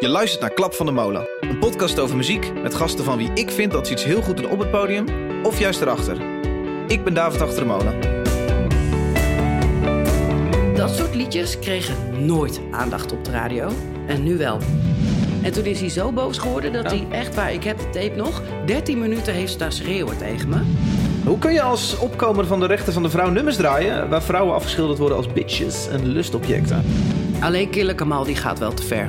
Je luistert naar Klap van de Molen. Een podcast over muziek met gasten van wie ik vind dat ze iets heel goed doen op het podium of juist erachter. Ik ben David Achter de Molen. Dat soort liedjes kregen nooit aandacht op de radio. En nu wel. En toen is hij zo boos geworden dat hij echt waar, ik heb de tape nog, 13 minuten heeft staan schreeuwen tegen me. Hoe kun je als opkomer van de rechten van de vrouw nummers draaien waar vrouwen afgeschilderd worden als bitches en lustobjecten? Alleen Killer Kamal die gaat wel te ver.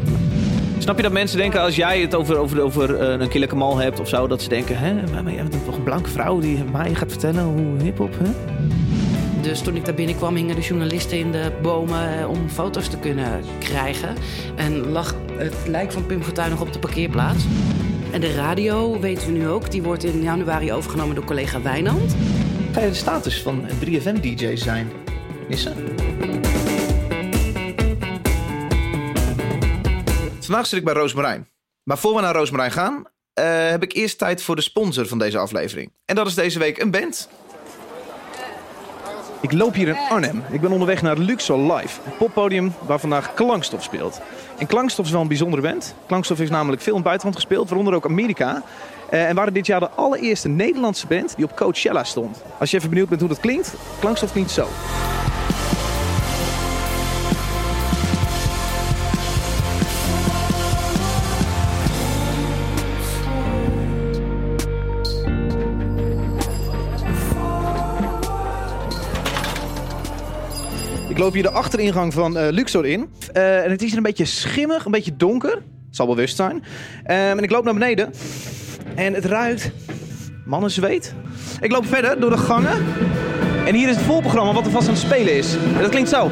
Snap je dat mensen denken als jij het over, over, over eh, een killer Kamal hebt of zo, dat ze denken, hè, maar, maar jij bent toch een blanke vrouw die mij gaat vertellen hoe hip-hop, hè? Dus toen ik daar binnenkwam, hingen de journalisten in de bomen eh, om foto's te kunnen krijgen. En lag het lijk van Pim Fortuyn nog op de parkeerplaats. En de radio, weten we nu ook, die wordt in januari overgenomen door collega Wijnand. Ga je de status van een 3FM-DJ zijn? Missen? Vandaag zit ik bij Roosmarijn. Maar voor we naar Roosmarijn gaan, eh, heb ik eerst tijd voor de sponsor van deze aflevering. En dat is deze week een band. Ik loop hier in Arnhem. Ik ben onderweg naar Luxor Live, een poppodium waar vandaag Klankstof speelt. En Klankstof is wel een bijzondere band. Klankstof heeft namelijk veel in het buitenland gespeeld, waaronder ook Amerika. Eh, en waren dit jaar de allereerste Nederlandse band die op Coachella stond. Als je even benieuwd bent hoe dat klinkt, Klankstof klinkt zo. Loop hier de achteringang van eh, Luxor in. Eh, en het is een beetje schimmig, een beetje donker. Zal bewust zijn. Ehm, en ik loop naar beneden. En het ruikt mannenzweet. Ik loop verder door de gangen. En hier is het volprogramma wat er vast aan het spelen is. En dat klinkt zo.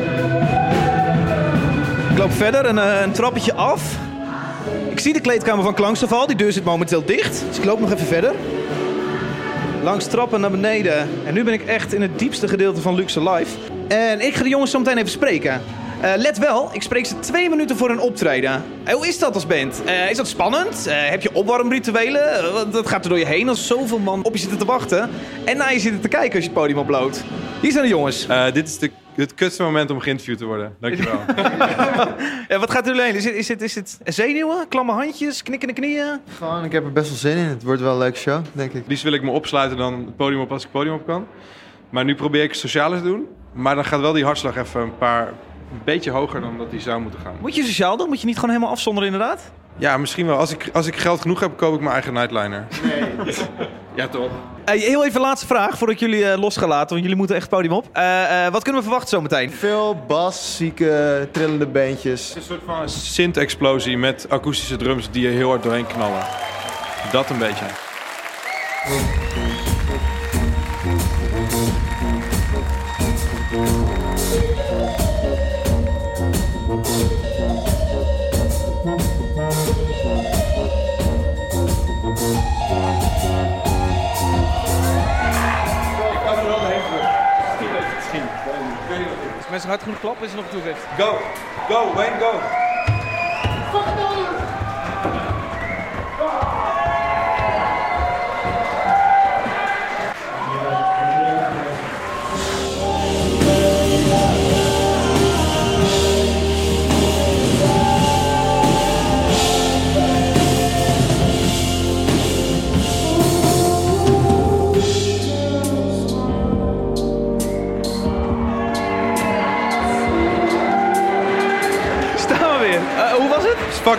Ik loop verder, een, eh, een trappetje af. Ik zie de kleedkamer van Klankstof al. Die deur zit momenteel dicht. Dus ik loop nog even verder. Langs trappen naar beneden. En nu ben ik echt in het diepste gedeelte van Luxe Live. En ik ga de jongens zo meteen even spreken. Eh, let wel, ik spreek ze twee minuten voor een optreden. Eh, hoe is dat als band? Eh, is dat spannend? Eh, heb je opwarmrituelen? Want dat gaat er door je heen als zoveel man op je zitten te wachten. En naar je zitten te kijken als je het podium oploopt. Hier zijn de jongens. Eh, dit is de, het kutste moment om geïnterviewd te worden. Dankjewel. Ja, wat gaat er doorheen? Is het, is, het, is het zenuwen? Klamme handjes? Knikkende knieën? Gewoon, ik heb er best wel zin in. Het wordt wel een leuke show, denk ik. Liefst wil ik me opsluiten dan het podium op als ik het podium op kan. Maar nu probeer ik sociaal te doen. Maar dan gaat wel die hartslag even een paar... Een beetje hoger dan dat die zou moeten gaan. Moet je sociaal doen? Moet je niet gewoon helemaal afzonderen inderdaad? Ja, misschien wel. Als ik, als ik geld genoeg heb, koop ik mijn eigen nightliner. Nee. ja, toch? Eh, heel even laatste vraag voordat ik jullie eh, los ga laten, want jullie moeten echt het podium op. Eh, eh, wat kunnen we verwachten zometeen? Veel bas, zieke, trillende beentjes. Een soort van synth-explosie met akoestische drums die er heel hard doorheen knallen. Dat een beetje. Hard genoeg klappen, is er nog toegift. Go! Go! Wayne, go!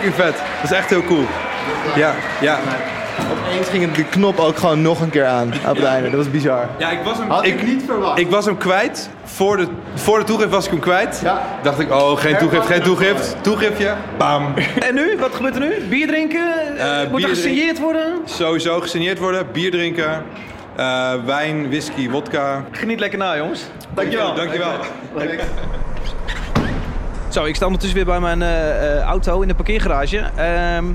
Fucking vet. Dat is echt heel cool. Ja, ja. Opeens ging de knop ook gewoon nog een keer aan op het einde. Dat was bizar. Ja, ik was hem, Had ik ik, niet verwacht. ik was hem kwijt. Voor de, voor de toegift was ik hem kwijt. Ja. Dacht ik, oh, geen toegift, geen toegift. Toegiftje. Bam. En nu? Wat gebeurt er nu? Bier drinken? Eh, Moet bier er gesigneerd worden? Sowieso gesigneerd worden, bier drinken, eh, wijn, whisky, wodka. Geniet lekker na, jongens. Dankjewel. Dankjewel. Zo, ik sta ondertussen weer bij mijn eh, eh, auto in de parkeergarage. Ehm,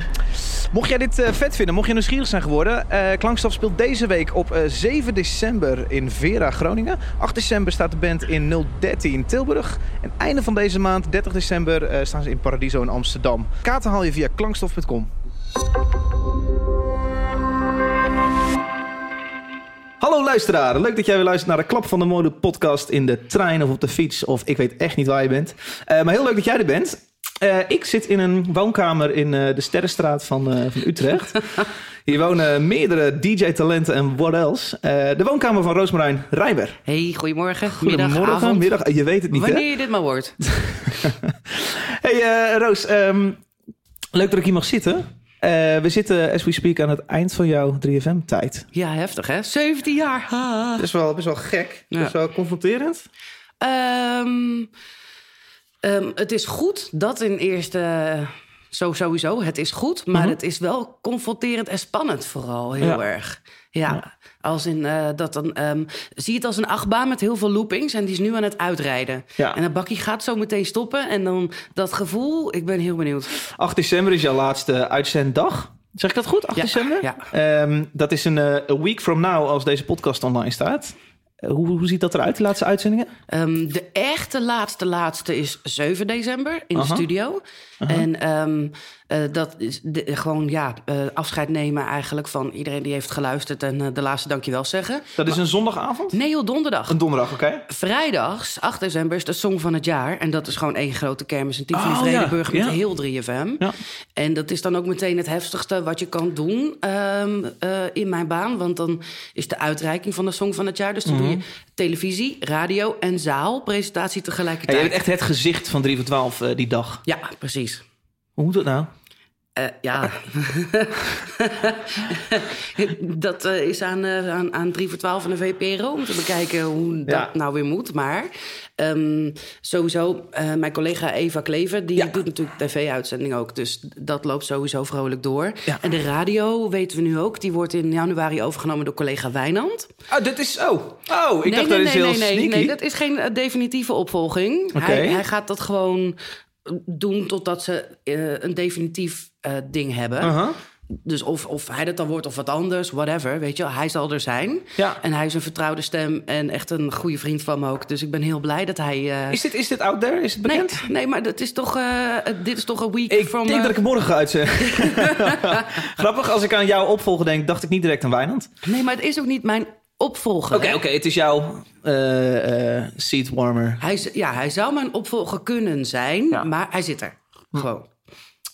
mocht jij dit eh, vet vinden, mocht je nieuwsgierig zijn geworden... eh Klankstaf speelt deze week op eh, 7 december in Vera, Groningen. 8 december staat de band in 013 Tilburg. En einde van deze maand, 30 december, staan ze in Paradiso in Amsterdam. Kaarten haal je via klankstof.com. Hallo luisteraar, leuk dat jij weer luistert naar de Klap van de Mode podcast in de trein of op de fiets of ik weet echt niet waar je bent. Eh, maar heel leuk dat jij er bent. Eh, ik zit in een woonkamer in eh, de Sterrenstraat van, van Utrecht. Hier wonen meerdere DJ-talenten en what else. De woonkamer van Roosmarijn Rijber. Hey, goedemorgen, middag, Goedemorgen, avond. middag. Je weet het niet, Wanneer hè? je dit maar wordt. Hey Roos, ehm, leuk dat ik hier mag zitten. Eh, we zitten, as we speak, aan het eind van jouw 3FM-tijd. Ja, heftig hè? 17 jaar. Ha. Best wel, best wel gek. Ja. Best wel confronterend. Ehm, ehm, het is goed dat in eerste... Zo sowieso, het is goed. Maar Mhm. het is wel confronterend en spannend vooral, heel Ja. erg. Ja, als in eh, dat dan... ehm, zie het als een achtbaan met heel veel loopings... en die is nu aan het uitrijden. Ja. En dat bakkie gaat zo meteen stoppen. En dan dat gevoel, ik ben heel benieuwd. 8 december is jouw laatste uitzenddag. Zeg ik dat goed? 8 Ja, december? ja. Ehm, dat is een eh, week from now als deze podcast online staat. Eh, hoe, hoe ziet dat eruit, de laatste uitzendingen? Ehm, de echte laatste laatste is 7 december in Aha. de studio. En ehm, eh, dat is de- gewoon ja, eh, afscheid nemen eigenlijk van iedereen die heeft geluisterd... en eh, de laatste dankjewel zeggen. Dat is een zondagavond? Nee, joh, donderdag. Een donderdag, oké. Vrijdags, 8 december, is de Song van het Jaar. En dat is gewoon één grote kermis in Tivoli Oh, Vredenburg ja. met Ja. heel 3FM. Ja. En dat is dan ook meteen het heftigste wat je kan doen ehm, eh, in mijn baan. Want dan is de uitreiking van de Song van het Jaar. Dus dan doe je televisie, radio en zaal, presentatie tegelijkertijd. je bent echt het gezicht van 3 voor 12 eh, die dag. Ja, precies. Hoe moet dat nou? Eh, ja. dat eh, is aan, eh, aan, aan 3 voor 12 en de VPRO om te bekijken hoe dat nou weer moet. Maar ehm, sowieso, mijn collega Eva Klever, die Ja. doet natuurlijk tv-uitzending ook. Dus dat loopt sowieso vrolijk door. Ja. En de radio, weten we nu ook, die wordt in januari overgenomen door collega Wijnand. Oh, dit is... Oh, oh ik nee, dacht nee, dat is nee, heel nee, nee, sneaky. nee, dat is geen definitieve opvolging. Hij, hij gaat dat gewoon doen totdat ze eh, een definitief eh, ding hebben. Dus of, of hij dat dan wordt of wat anders, whatever, weet je. Hij zal er zijn. Ja. En hij is een vertrouwde stem en echt een goede vriend van me ook. Dus ik ben heel blij dat hij... eh, Is, dit, is dit out there? Is het bekend? nee, maar dat is toch, dit is toch een week Ik from... denk dat ik het morgen uitzenden. Grappig, als ik aan jouw opvolger denk, dacht ik niet direct aan Wijnand. Nee, maar het is ook niet mijn opvolger. Oké, oké, het is jouw eh, eh, seat warmer. Hij, z- ja, hij zou mijn opvolger kunnen zijn, Ja. maar hij zit er. Gewoon.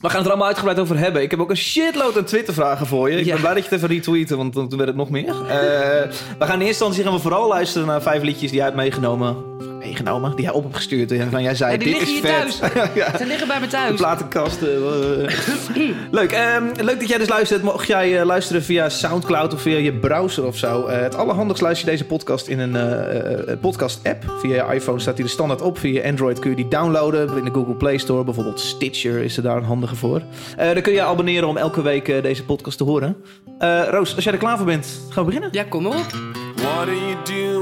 We gaan het er allemaal uitgebreid over hebben. Ik heb ook een shitload aan Twitter-vragen voor je. Ik Ja. ben blij dat je het even retweeten, want dan werd het nog meer. Eh, we gaan in eerste instantie gaan we vooral luisteren naar vijf liedjes die jij hebt meegenomen. Meegenomen? Die jij op hebt gestuurd. En van jij zei, Ja, die dit is liggen hier vet. thuis. ja. Ze liggen bij me De thuis. platenkasten. eh. leuk. ehm, leuk dat jij dus luistert. Mocht jij eh, luisteren via Soundcloud of via je browser of zo. eh, het allerhandigst luister je deze podcast in een podcast-app. Via je iPhone staat die er standaard op. Via Android kun je die downloaden. In de Google Play Store. Bijvoorbeeld Stitcher is er daar een handige voor. Eh dan kun je je abonneren om elke week deze podcast te horen. Eh, Roos, als jij er klaar voor bent, gaan we beginnen. Ja, kom maar op. What do you do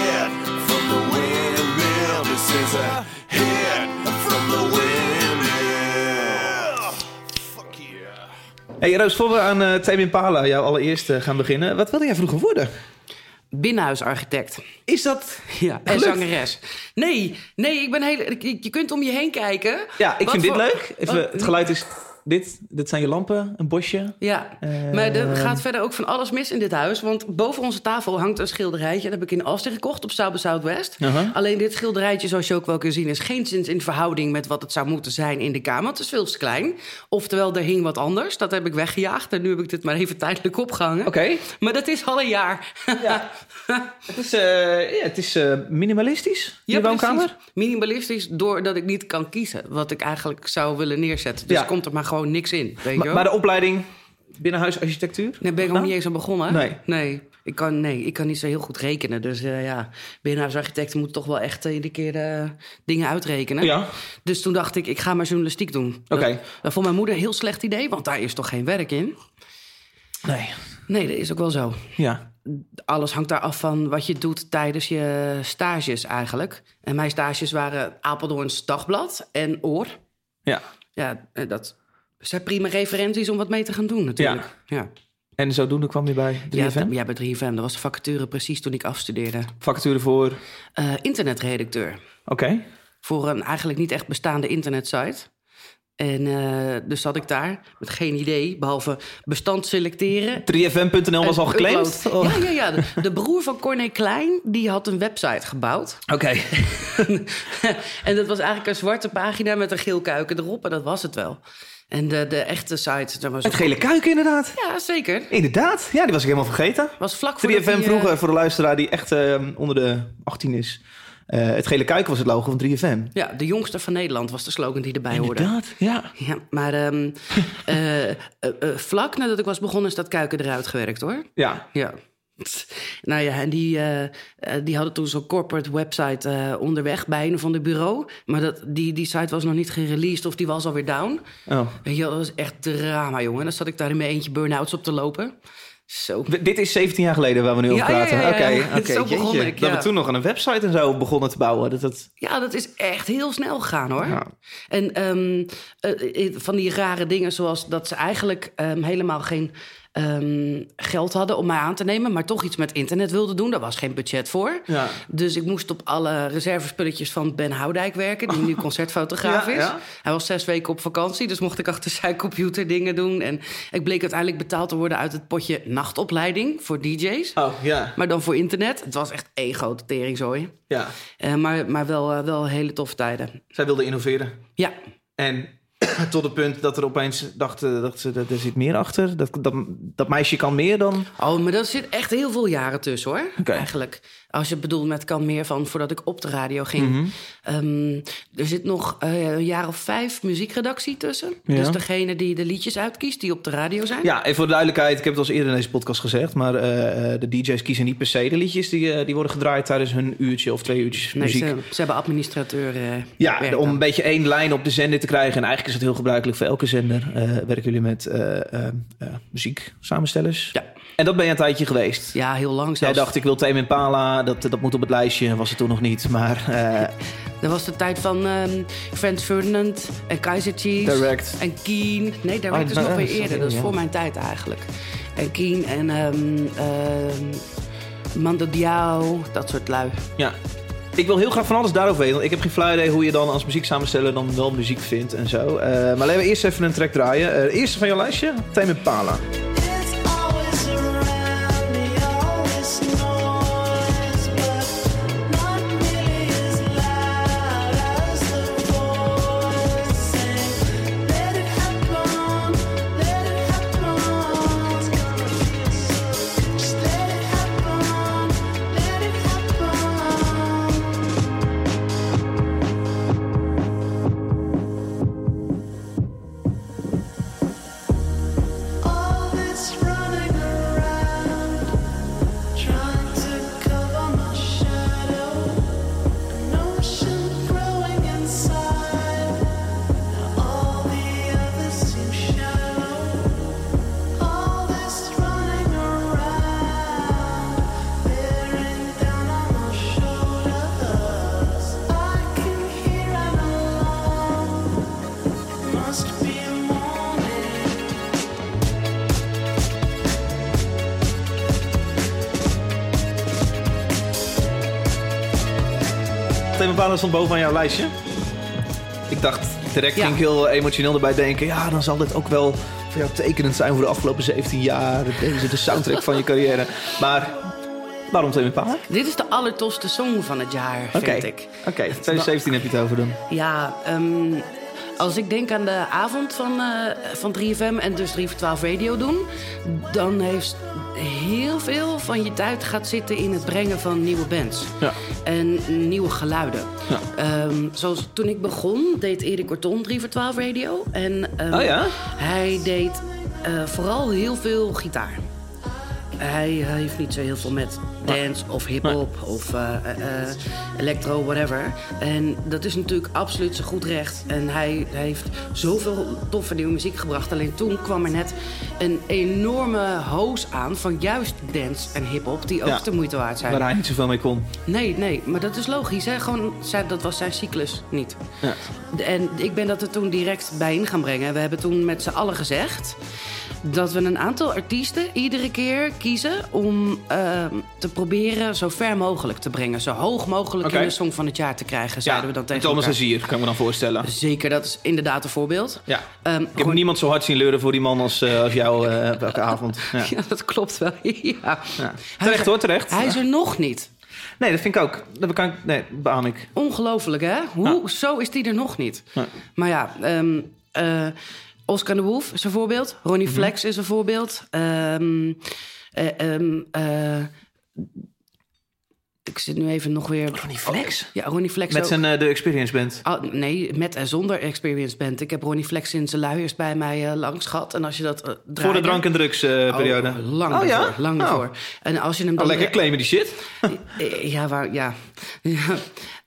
is a hit from the windmill. Fuck yeah. Hey Roos, voor we aan uh, Tame Impala, jouw allereerste, gaan beginnen. Wat wilde jij vroeger worden? Binnenhuisarchitect. Is dat... Ja, en Gelukt? zangeres. Nee, nee, ik ben heel... Je kunt om je heen kijken. Ja, ik Wat vind dit leuk. Even, het geluid is dit. Dit zijn je lampen, een bosje. Ja, Eh, maar er gaat verder ook van alles mis in dit huis. Want boven onze tafel hangt een schilderijtje. Dat heb ik in Austin gekocht op South Southwest. Aha. Alleen dit schilderijtje, zoals je ook wel kunt zien... is geen zins in verhouding met wat het zou moeten zijn in de kamer. Het is veel te klein. Oftewel, er hing wat anders. Dat heb ik weggejaagd. En nu heb ik dit maar even tijdelijk opgehangen. Oké. Maar dat is al een jaar. Ja. het is, eh, ja, het is eh, minimalistisch, je woonkamer. precies. Minimalistisch doordat ik niet kan kiezen wat ik eigenlijk zou willen neerzetten. Dus Ja. komt er maar gewoon niks in. Weet je Maar, wel? maar de opleiding binnenhuisarchitectuur? Nee, ben ik nog niet eens aan begonnen. Nee. Nee. Ik kan, nee, ik kan niet zo heel goed rekenen. Dus eh, ja, binnenhuisarchitecten moeten toch wel echt eh, iedere keer eh, dingen uitrekenen. Ja. Dus toen dacht ik, ik ga maar journalistiek doen. Oké. Dat, dat vond mijn moeder een heel slecht idee, want daar is toch geen werk in? Nee. Nee, dat is ook wel zo. Ja. Alles hangt daar af van wat je doet tijdens je stages eigenlijk. En mijn stages waren Apeldoorns Dagblad en Oor. Ja. Ja, dat zijn prima referenties om wat mee te gaan doen natuurlijk. Ja. En zodoende kwam je bij 3FM? Ja, ja, bij 3FM. Dat was de vacature precies toen ik afstudeerde. Vacature voor? Eh, internetredacteur. Oké. Voor een eigenlijk niet echt bestaande internetsite. En uh, dus zat ik daar met geen idee, behalve bestand selecteren. 3fm.nl was al geclaimd? Oh. Ja, ja, ja. De, de, broer van Corné Klein, die had een website gebouwd. Oké. en dat was eigenlijk een zwarte pagina met een geel kuiken erop. En dat was het wel. En de, de echte site... Dat was het gele kuiken inderdaad. Ja, zeker. Inderdaad. Ja, die was ik helemaal vergeten. Was vlak voor 3FM die, uh... vroeger, voor de luisteraar die echt uh, onder de 18 is... Uh, het gele kuiken was het logo van 3FM. Ja, de jongste van Nederland was de slogan die erbij hoorde. Inderdaad, ja. ja maar um, uh, uh, vlak nadat ik was begonnen is dat kuiken eruit gewerkt hoor. Ja. Ja. Nou ja, en die, die hadden toen zo'n corporate website onderweg bij een van de bureau. Maar dat, die, die site was nog niet gereleased of die was alweer down. Oh. Weet je, dat was echt drama, jongen. Dan zat ik daar in mijn eentje burn-outs op te lopen. Zo. Dit is 17 jaar geleden waar we nu over praten. Ja, ja, Oké, ja, begon ik, Dat we toen nog aan een website en zo begonnen te bouwen. Dat, dat... Ja, dat is echt heel snel gegaan hoor. En um, uh, van die rare dingen zoals dat ze eigenlijk um, helemaal geen um, geld hadden om mij aan te nemen, maar toch iets met internet wilden doen. Daar was geen budget voor. Ja. Dus ik moest op alle reservespulletjes van Ben Houdijk werken, die nu concertfotograaf Ja, is. ja. Hij was zes weken op vakantie, dus mocht ik achter zijn computer dingen doen. En ik bleek uiteindelijk betaald te worden uit het potje nachtopleiding voor DJ's. Oh, ja. Maar dan voor internet. Het was echt één grote teringzooi. ja. Uh, maar maar wel, uh, wel hele toffe tijden. Zij wilde innoveren. Ja. En tot het punt dat er opeens dachten dat ze er zit meer achter. Dat, dat, dat meisje kan meer dan. Oh, maar dat zit echt heel veel jaren tussen hoor. Eigenlijk. Als je bedoelt met kan meer van voordat ik op de radio ging. Mhm. Um, er zit nog uh, een jaar of vijf muziekredactie tussen. Ja. Dus degene die de liedjes uitkiest die op de radio zijn. Ja, en voor de duidelijkheid, ik heb het al eerder in deze podcast gezegd. Maar uh, de DJ's kiezen niet per se de liedjes die, uh, die worden gedraaid tijdens hun uurtje of twee uurtjes nee, muziek. Ze, ze hebben administrateur. uh, ja, om een beetje één lijn op de zender te krijgen. En eigenlijk is het heel gebruikelijk voor elke zender. Werken jullie met muziek samenstellers? Ja. En dat ben je een tijdje geweest. Ja, heel lang zelfs. Jij dacht, ik wil Tame Impala, dat, dat moet op het lijstje. Was het toen nog niet, maar... Uh... Dat was de tijd van um, Frans Ferdinand en Kaiser Chiefs. Direct. En Keen. Nee, Direct Oh, is nog weer eerder. Dat is voor mijn tijd eigenlijk. En Keen en um, um, Mando Diao, dat soort lui. Ja. Ik wil heel graag van alles daarover weten. Want ik heb geen flauw idee hoe je dan als muzieksamensteller dan wel muziek vindt en zo. Uh, maar laten we eerst even een track draaien. Uh, de eerste van jouw lijstje, Tame Impala. It's stond bovenaan jouw lijstje. Ik dacht, direct Ja. ging ik heel emotioneel erbij denken. Ja, dan zal dit ook wel voor jou tekenend zijn voor de afgelopen 17 jaar. Deze de soundtrack van je carrière. Maar waarom Tame Impala? Dit is de allertofste song van het jaar, Oké, vind ik. Oké, 2017 heb je het over dan. Ja, um, als ik denk aan de avond van, uh, van 3FM en dus 3 voor 12 radio doen... dan heeft heel veel van je tijd gaat zitten in het brengen van nieuwe bands. Ja. En nieuwe geluiden. Ja. Um, zoals toen ik begon, deed Erik Corton 3 voor 12 radio. En um, Oh ja? hij deed uh, vooral heel veel gitaar. Hij, heeft niet zo heel veel met dance of hip-hop of eh, eh, eh, electro, whatever. En dat is natuurlijk absoluut zijn goed recht. En hij, hij heeft zoveel toffe nieuwe muziek gebracht. Alleen toen kwam er net een enorme hoos aan van juist dance en hip-hop, die ook Ja. de moeite waard zijn. Waar hij niet zoveel mee kon. Nee, nee, maar dat is logisch. Hè? Gewoon, zij- dat was zijn cyclus niet. Ja. En ik ben dat er toen direct bij in gaan brengen. We hebben toen met z'n allen gezegd dat we een aantal artiesten iedere keer kiezen om ehm, te proberen zo ver mogelijk te brengen. Zo hoog mogelijk in de Song van het Jaar te krijgen, zeiden we dan tegen Thomas elkaar. Azier, kan ik me dan voorstellen. Zeker, dat is inderdaad een voorbeeld. Ja. Ehm, Ik heb niemand zo hard zien leuren voor die man als, eh, als jou eh, elke avond. Ja. Ja, dat klopt wel. ja. Terecht hoor, terecht. Hij is er nog niet. Nee, dat vind ik ook. Dat kan ik, nee, beaam ik. Ongelooflijk, hè? Hoe, Zo is die er nog niet. Maar ja, eh, Oscar de Wolf is een voorbeeld. Ronnie Mhm. Flex is een voorbeeld. Ehm, eh, ehm, eh, ik zit nu even nog weer... Ronnie Flex? Ja, Ronnie Flex Met ook. zijn eh, de Experience Band. Oh, nee, met en zonder Experience Band. Ik heb Ronnie Flex in zijn luiers bij mij langs gehad. En als je dat Voor de drank- en drugsperiode. Oh, lang Oh, ja? daarvoor. Lang Oh. daarvoor. En als je hem Oh, dan... lekker claimen die shit. Ja, waar, ja.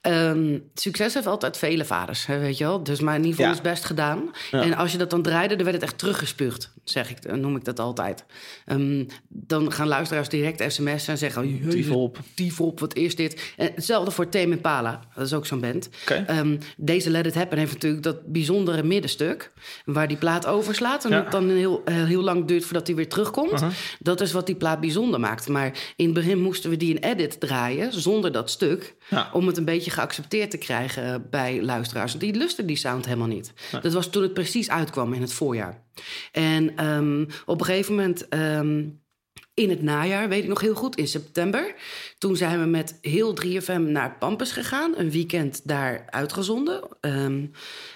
Ehm, succes heeft altijd vele vaders, hè, weet je wel. Dus mijn niveau Ja. is best gedaan. En als je dat dan draaide, dan werd het echt teruggespuugd. Zeg ik, noem ik dat altijd. Ehm, dan gaan luisteraars direct sms'en en zeggen... "Jezus, Tief op. Tief op, wat is dit? En hetzelfde voor Tame Impala. Dat is ook zo'n band. Ehm, deze Let It Happen heeft natuurlijk dat bijzondere middenstuk... waar die plaat overslaat. En Ja. het dan heel, eh, heel lang duurt voordat hij weer terugkomt. Dat is wat die plaat bijzonder maakt. Maar in het begin moesten we die in edit draaien... zonder dat stuk... Ja. om het een beetje geaccepteerd te krijgen bij luisteraars. Die lusten die sound helemaal niet. Dat was toen het precies uitkwam in het voorjaar. En ehm, op een gegeven moment... ehm, in het najaar, weet ik nog heel goed, in september. Toen zijn we met heel 3FM naar Pampus gegaan. Een weekend daar uitgezonden. Ehm,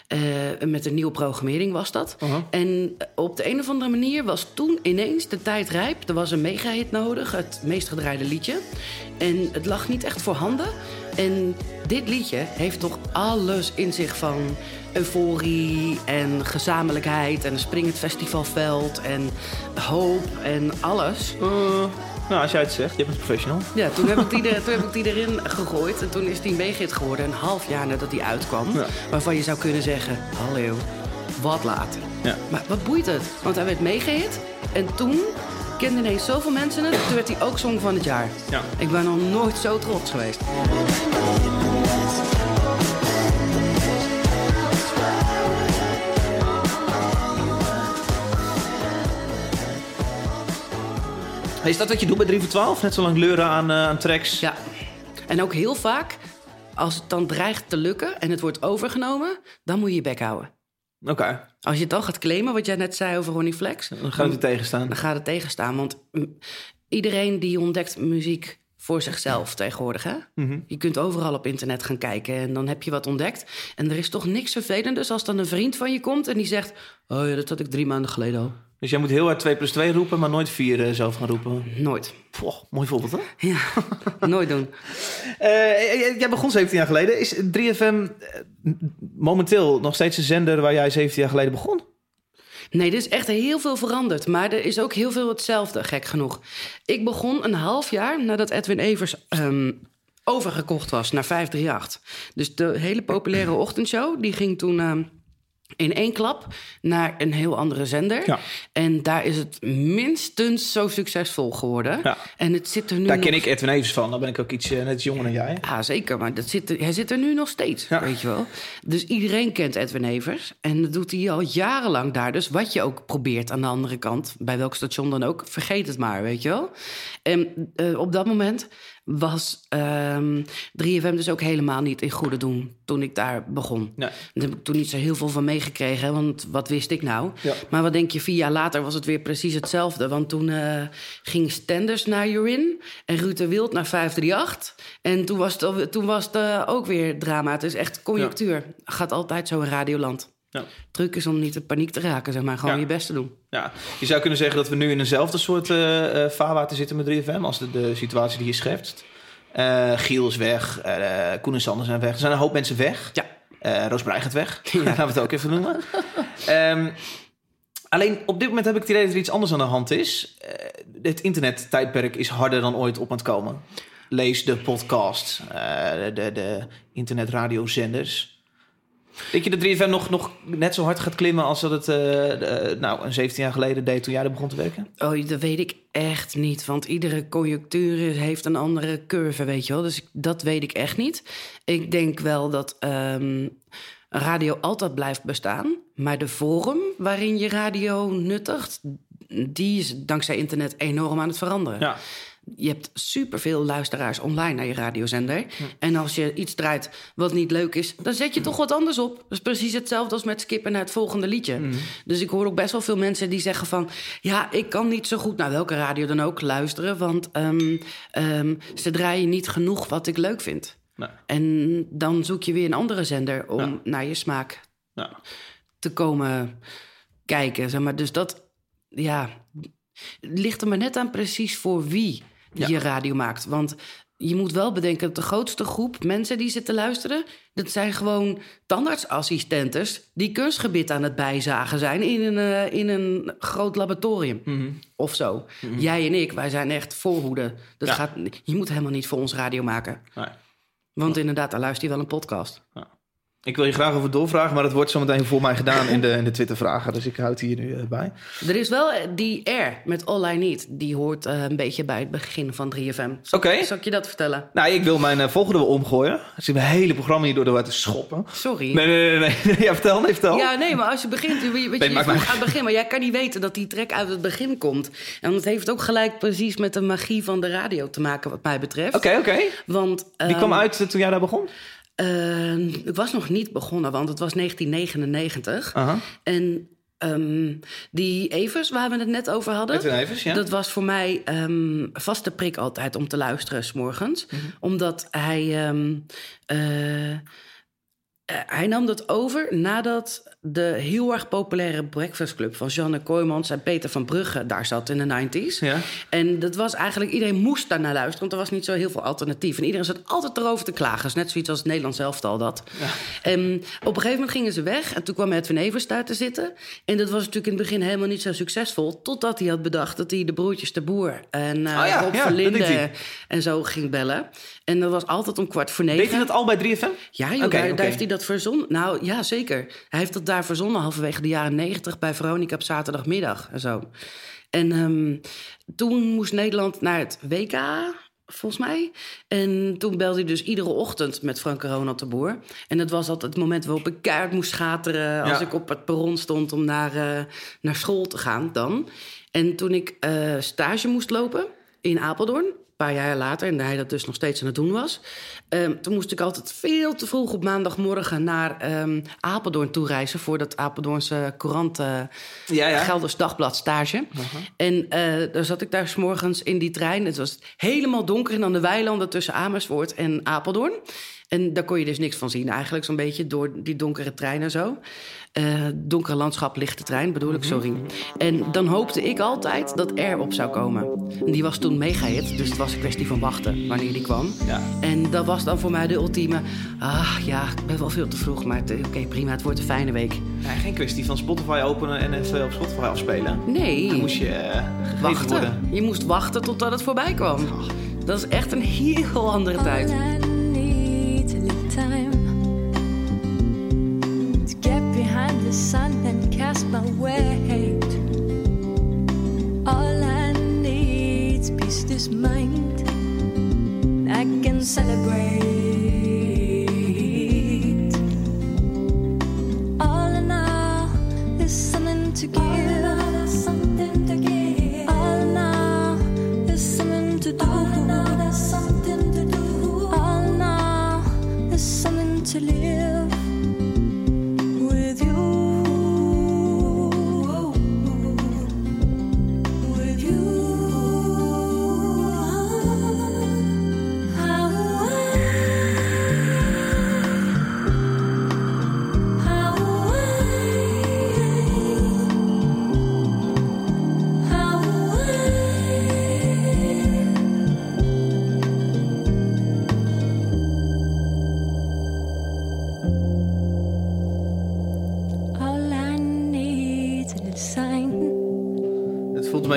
eh, met een nieuwe programmering was dat. En op de een of andere manier was toen ineens de tijd rijp. Er was een megahit nodig, het meest gedraaide liedje. En het lag niet echt voor handen. En dit liedje heeft toch alles in zich van euforie en gezamenlijkheid... en een springend festivalveld en hoop en alles. Eh, nou, als jij het zegt, je bent een professional. Ja, toen heb ik die, er, toen heb ik die erin gegooid. En toen is die een megahit geworden, een half jaar nadat die uitkwam. Ja. Waarvan je zou kunnen zeggen, hallo, wat laat. Ja. Maar wat boeit het? Want hij werd megahit. En toen kenden ineens zoveel mensen het. Toen werd hij ook Song van het Jaar. Ja. Ik ben nog nooit zo trots geweest. Is dat wat je doet bij 3 voor 12? Net zo lang leuren aan, eh, aan tracks? Ja. En ook heel vaak, als het dan dreigt te lukken en het wordt overgenomen... dan moet je je bek houden. Oké, Als je het dan gaat claimen, wat jij net zei over Ronnie Flex... dan gaat het tegenstaan. dan gaat het tegenstaan. Want mm, iedereen die ontdekt muziek voor zichzelf tegenwoordig. Hè? Mhm. Je kunt overal op internet gaan kijken en dan heb je wat ontdekt. En er is toch niks vervelenders als dan een vriend van je komt en die zegt... Oh ja, dat had ik drie maanden geleden al. Dus jij moet heel hard 2 plus 2 roepen, maar nooit 4 eh, zelf gaan roepen. Nooit. Poh, mooi voorbeeld, hè? Ja, nooit doen. Eh, jij begon 17 jaar geleden. Is 3FM eh, momenteel nog steeds een zender waar jij 17 jaar geleden begon? Nee, er is echt heel veel veranderd. Maar er is ook heel veel hetzelfde, gek genoeg. Ik begon een half jaar nadat Edwin Evers ehm, overgekocht was naar 538. Dus de hele populaire ochtendshow, die ging toen... ehm, in één klap naar een heel andere zender. Ja. En daar is het minstens zo succesvol geworden. Ja. En het zit er nu Daar nog... ken ik Edwin Evers van. Dan ben ik ook iets eh, net jonger dan jij. Ja, zeker. Maar dat zit er, hij zit er nu nog steeds, Ja. weet je wel. Dus iedereen kent Edwin Evers. En dat doet hij al jarenlang daar. Dus wat je ook probeert aan de andere kant... bij welk station dan ook, vergeet het maar, weet je wel. En eh, op dat moment was ehm 3FM dus ook helemaal niet in goede doen... toen ik daar begon. Nee. Daar heb ik toen niet zo heel veel van meegekregen, want wat wist ik nou? Ja. Maar wat denk je, vier jaar later was het weer precies hetzelfde. Want toen eh, ging Stenders naar Jurin en Ruud de Wild naar 538. En toen was het, toen was het eh, ook weer drama. Het is echt conjunctuur. Gaat altijd zo in Radioland. Ja. Druk is om niet in paniek te raken, zeg maar. Gewoon Ja. je best te doen. Ja, je zou kunnen zeggen dat we nu in eenzelfde soort eh, vaarwater zitten met 3FM als de, de situatie die je schetst. Eh Giel is weg, Koen en Sander zijn weg. Er zijn een hoop mensen weg. Ja. Roos Breij gaat weg. Laten we het ook even noemen. Ehm, alleen op dit moment heb ik het idee dat er iets anders aan de hand is. Het internettijdperk is harder dan ooit op aan het komen. Lees de podcast, de, de internetradiozenders. Denk je dat 3FM nog, nog net zo hard gaat klimmen als dat het eh, nou, een 17 jaar geleden deed toen jij er begon te werken? Oh, dat weet ik echt niet. Want iedere conjunctuur heeft een andere curve, weet je wel. Dus ik- dat weet ik echt niet. Ik denk wel dat ehm, radio altijd blijft bestaan. Maar de vorm waarin je radio nuttigt... die is dankzij internet enorm aan het veranderen. Ja. Je hebt superveel luisteraars online naar je radiozender. En als je iets draait wat niet leuk is, dan zet je toch wat anders op. Dat is precies hetzelfde als met skippen naar het volgende liedje. Dus ik hoor ook best wel veel mensen die zeggen van... ja, ik kan niet zo goed naar welke radio dan ook luisteren... want ehm, ehm, ze draaien niet genoeg wat ik leuk vind. Nou, En dan zoek je weer een andere zender om naar je smaak nou. te komen kijken. Zeg maar. Dus dat ja, ligt er maar net aan precies voor wie je radio maakt. Want je moet wel bedenken dat de grootste groep mensen die zitten luisteren... dat zijn gewoon tandartsassistentes die kunstgebit aan het bijzagen zijn... in een, eh, in een groot laboratorium of zo. Jij en ik, wij zijn echt voorhoede. Dat Ja. gaat, je moet helemaal niet voor ons radio maken. Nee. Want inderdaad, daar luister je wel een podcast. Ik wil je graag over doorvragen, maar dat wordt zometeen voor mij gedaan in de, in de Twitter-vragen. Dus ik houd hier nu eh, bij. Er is wel eh, die R met All I Need. Die hoort eh, een beetje bij het begin van 3FM. Zal, Oké. zal ik je dat vertellen? Nou, ik wil mijn volgende wel omgooien. Er zit een hele programma hier door de te schoppen. Sorry. Nee, nee, nee. nee. Ja, vertel, nee, vertel. Ja, nee, maar als je begint, weet je, weet Nee, je, aan het begin, maar jij kan niet weten dat die track uit het begin komt. En dat heeft ook gelijk precies met de magie van de radio te maken, wat mij betreft. Oké, oké. Want Die ehm, kwam uit eh, toen jij daar begon? Eh, ik was nog niet begonnen, want het was 1999. Aha. En ehm, die Evers, waar we het net over hadden. Edwin Evers, ja. Dat was voor mij ehm vaste prik altijd om te luisteren s'morgens. Mhm. Omdat hij. ehm, eh, hij nam dat over nadat de heel erg populaire Breakfast Club van Janne Kooijmans en Peter van Brugge daar zat in de 90s. Ja. En dat was eigenlijk, iedereen moest daar naar luisteren, want er was niet zo heel veel alternatief. En iedereen zat altijd erover te klagen. Dus net zoiets als het Nederlands elftal dat. En op een gegeven moment gingen ze weg en toen kwam Edwin Evers daar te zitten. En dat was natuurlijk in het begin helemaal niet zo succesvol, totdat hij had bedacht dat hij de broertjes de Boer en eh Oh ja, Rob deed hij. en zo ging bellen. En dat was altijd om kwart voor negen. Deed hij dat al bij 3FM? Ja, joh, daar, daar heeft hij dat verzonnen. Nou, ja, zeker. Hij heeft dat daar verzonnen halverwege de jaren negentig... bij Veronica op zaterdagmiddag en zo. En ehm, toen moest Nederland naar het WK, volgens mij. En toen belde hij dus iedere ochtend met Frank Ronald de Boer. En dat was altijd het moment waarop ik keihard moest schateren... als Ja. ik op het perron stond om naar, eh, naar school te gaan dan. En toen ik eh, stage moest lopen in Apeldoorn... Een paar jaar later, en hij dat dus nog steeds aan het doen was. ehm, toen moest ik altijd veel te vroeg op maandagmorgen naar ehm, Apeldoorn toe reizen voor dat Apeldoornse courant Ja, ja. Gelders Dagblad stage. En eh daar zat ik daar s'morgens in die trein. Het was helemaal donker en dan de weilanden tussen Amersfoort en Apeldoorn. En daar kon je dus niks van zien eigenlijk, zo'n beetje door die donkere trein en zo. Eh, donkere landschap, lichte trein, bedoel ik, sorry. En dan hoopte ik altijd dat R op zou komen. En die was toen mega hit, dus het was een kwestie van wachten wanneer die kwam. Ja. En dat was dan voor mij de ultieme... Ah ja, ik ben wel veel te vroeg, maar het- oké, prima, het wordt een fijne week. Ja, geen kwestie van Spotify openen en even op Spotify afspelen. Nee. Dan moest je eh wachten. worden. Je moest wachten totdat het voorbij kwam. Dat is echt een heel andere tijd. The sun and cast my weight.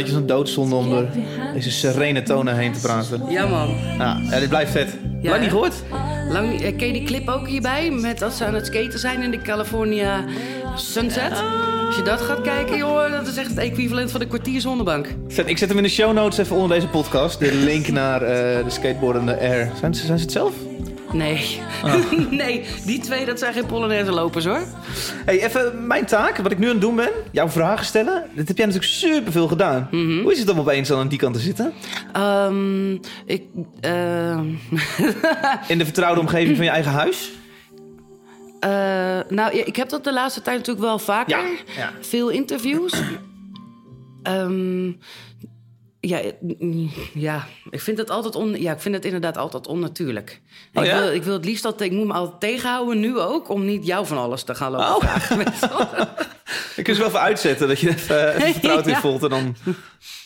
Beetje als een doodzonde om door deze serene tonen heen te praten. Ja, man. Ja, ja dit blijft vet. Ja, Lang niet gehoord? Lang, eh, ken je die clip ook hierbij? Met dat ze aan het skaten zijn in de California Sunset. Als je dat gaat kijken, joh, dat is echt het equivalent van de kwartier zonnebank. Ik zet hem in de show notes even onder deze podcast. De link naar eh, de skateboardende Air. Zijn ze, zijn ze het zelf? Nee. nee, die twee, dat zijn geen Polonaise lopers, hoor. Hey, even mijn taak, wat ik nu aan het doen ben. Jouw vragen stellen. Dat heb jij natuurlijk superveel gedaan. Hoe is het om opeens dan aan die kant te zitten? Ehm, ik, ehm, In de vertrouwde omgeving van je eigen huis? eh, nou, ja, ik heb dat de laatste tijd natuurlijk wel vaker. Ja, ja. Veel interviews. Ehm, ja, mm, ja, ik vind het altijd on, ja, ik vind het inderdaad altijd onnatuurlijk. Oh, ik, ja? wil, ik wil het liefst dat ik moet me altijd tegenhouden, nu ook, om niet jou van alles te gaan lopen Oh. vragen. Ik kun ze wel even uitzetten, dat je even, vertrouwd in Ja. voelt. En dan...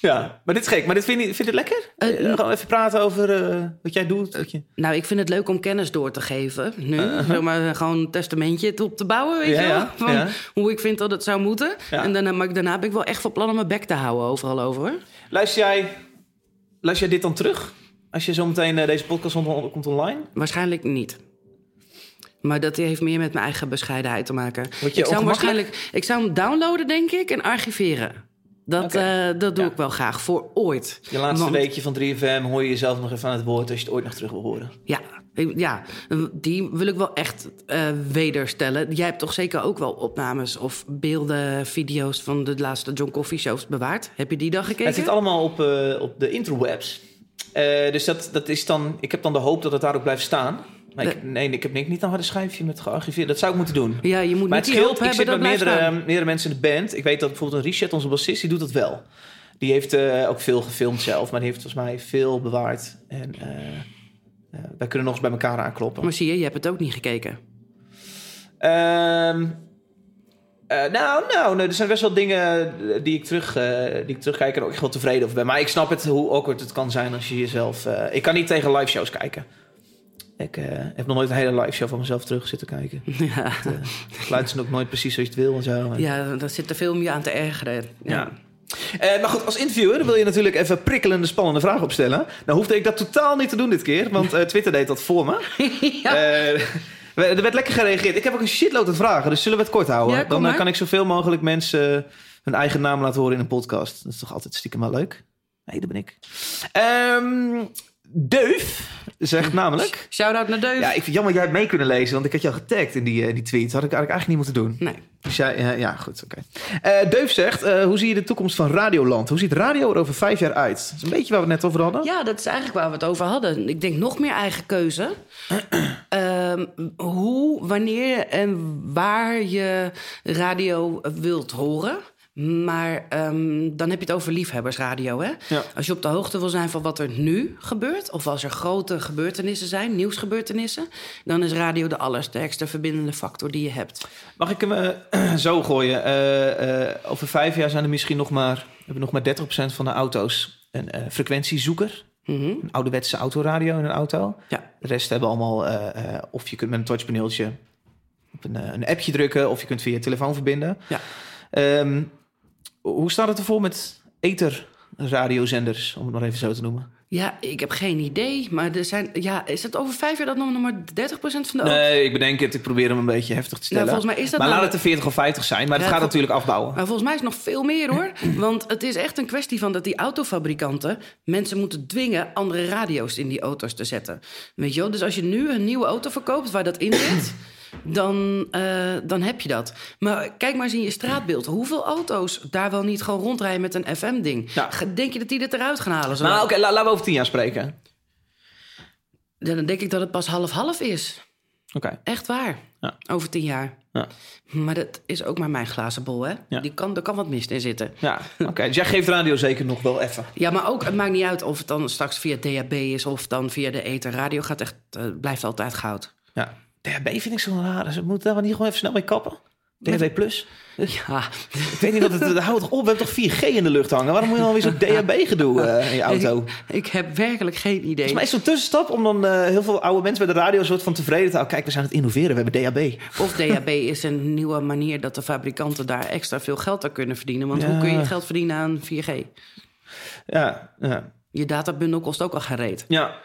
Ja, maar dit is gek. Maar dit vind je, vind je het lekker? Eh, Eh, Gewoon even praten over eh, wat jij doet. Wat je... Nou, ik vind het leuk om kennis door te geven. Nu, zeg maar, gewoon een testamentje op te bouwen, weet Uh-huh. Ja, je wel? Van hoe ik vind dat het zou moeten. En daarna, maar daarna ben ik wel echt van plan om mijn bek te houden overal over. Luister jij, luister jij dit dan terug? Als je zo meteen eh, deze podcast on- komt online? Waarschijnlijk niet. Maar dat heeft meer met mijn eigen bescheidenheid te maken. Word je ik zou hem waarschijnlijk ik zou hem downloaden, denk ik, en archiveren. Dat, eh, dat doe Ja. ik wel graag, voor ooit. Je laatste Want- weekje van 3FM hoor je jezelf nog even aan het woord als je het ooit nog terug wil horen. Ja, ja, die wil ik wel echt eh wederstellen. Jij hebt toch zeker ook wel opnames of beelden, video's van de laatste John Coffee shows bewaard? Heb je die dan gekeken? Het zit allemaal op, eh, op de interwebs. Eh, dus dat, dat is dan, ik heb dan de hoop dat het daar ook blijft staan. Maar ik, nee, ik heb niet, niet een harde schijfje met gearchiveerd. Dat zou ik moeten doen. Ja, je moet Maar niet het scheelt, ik zit met meerdere, meerdere mensen in de band. Ik weet dat bijvoorbeeld een Richard, onze bassist, die doet dat wel. Die heeft ook veel gefilmd zelf, maar die heeft volgens mij veel bewaard. En wij kunnen nog eens bij elkaar aankloppen. Maar zie je, je hebt het ook niet gekeken. Ehm, eh, nou, nou, nee, er zijn best wel dingen die ik, terug, eh, die ik terugkijk en ook echt wel tevreden over ben. Maar ik snap het, hoe awkward het kan zijn als je jezelf... eh, ik kan niet tegen live shows kijken. Ik eh, heb nog nooit een hele live show van mezelf terug zitten kijken. Ja, Het, eh, geluid is ook nooit precies zoals je het wil en zo. Ja daar zit te veel je aan te ergeren. Ja. Eh, maar goed, als interviewer wil je natuurlijk even prikkelende, spannende vragen opstellen. Nou hoefde ik dat totaal niet te doen dit keer, want eh, Twitter deed dat voor me. Ja. Eh, we- er werd lekker gereageerd. Ik heb ook een shitload aan vragen, dus zullen we het kort houden? Ja, Dan maar. kan ik zoveel mogelijk mensen hun eigen naam laten horen in een podcast. Dat is toch altijd stiekem wel leuk? Nee, dat ben ik. Ehm Deuf zegt namelijk... Shout-out naar Deus. Ja, ik vind het jammer jij hebt mee kunnen lezen, want ik had jou getagd in die, eh, die tweet. Had ik eigenlijk eigenlijk niet moeten doen. Nee. Dus jij, eh, ja, goed, oké. Eh, Deuf zegt, hoe zie je de toekomst van Radioland? Hoe ziet radio er over vijf jaar uit? Dat is een beetje waar we het net over hadden. Ja, dat is eigenlijk waar we het over hadden. Ik denk nog meer eigen keuze. Ehm, hoe, wanneer en waar je radio wilt horen. Maar ehm, dan heb je het over liefhebbersradio. Hè? Ja. Als je op de hoogte wil zijn van wat er nu gebeurt... of als er grote gebeurtenissen zijn, nieuwsgebeurtenissen... dan is radio de allersterkste verbindende factor die je hebt. Mag ik hem eh, zo gooien? Eh, eh, over vijf jaar zijn er misschien nog maar, hebben nog maar 30% van de auto's een frequentiezoeker. Mhm. Een ouderwetse autoradio in een auto. Ja. De rest hebben allemaal, of je kunt met een touchpaneeltje op een, een appje drukken... of je kunt via je telefoon verbinden. Ja. Ehm, hoe staat het ervoor met ether-radiozenders, om het nog even zo te noemen? Ja, ik heb geen idee. Maar er zijn, ja, is het over vijf jaar dat nog maar 30% van de? Nee, ik bedenk het. Ik probeer hem een beetje heftig te stellen. Nou, volgens mij is dat maar nou- laat het de 40 of 50 zijn. Maar het Ja, gaat vol- natuurlijk afbouwen. Maar volgens mij is het nog veel meer hoor. Want het is echt een kwestie van dat die autofabrikanten mensen moeten dwingen andere radio's in die auto's te zetten. Weet je wel? Dus als je nu een nieuwe auto verkoopt waar dat in zit. Dan, eh, dan heb je dat. Maar kijk maar eens in je straatbeeld. Hoeveel auto's daar wel niet gewoon rondrijden met een FM-ding? Ja. Denk je dat die dit eruit gaan halen? Nou, oké, la- laten we over 10 jaar spreken. Dan denk ik dat het pas half-half is. Oké. Echt waar. Ja. Over tien jaar. Ja. Maar dat is ook maar mijn glazen bol, hè? Ja. Die kan, er kan wat mist in zitten. Ja, oké. Dus jij geeft radio zeker nog wel even. Ja, maar ook, het maakt niet uit of het dan straks via DHB is of dan via de ether. Radio gaat echt, eh, blijft altijd goud. Ja. DHB vind ik zo raar. Ze moeten daar wel niet gewoon even snel mee kappen. DHB Plus? Ja, Ik weet niet dat het... Houd toch op, we hebben toch 4G in de lucht hangen? Waarom moet je alweer zo'n DHB-gedoe eh, in je auto? Ik, ik heb werkelijk geen idee. Volgens mij is het zo'n tussenstap om dan eh, heel veel oude mensen bij de radio... een soort van tevreden te houden. Kijk, we zijn aan het innoveren, we hebben DHB. Of DHB is een nieuwe manier dat de fabrikanten daar extra veel geld aan kunnen verdienen. Want Ja. hoe kun je geld verdienen aan 4G? Ja, ja. Je databundel kost ook al geen reet. Ja.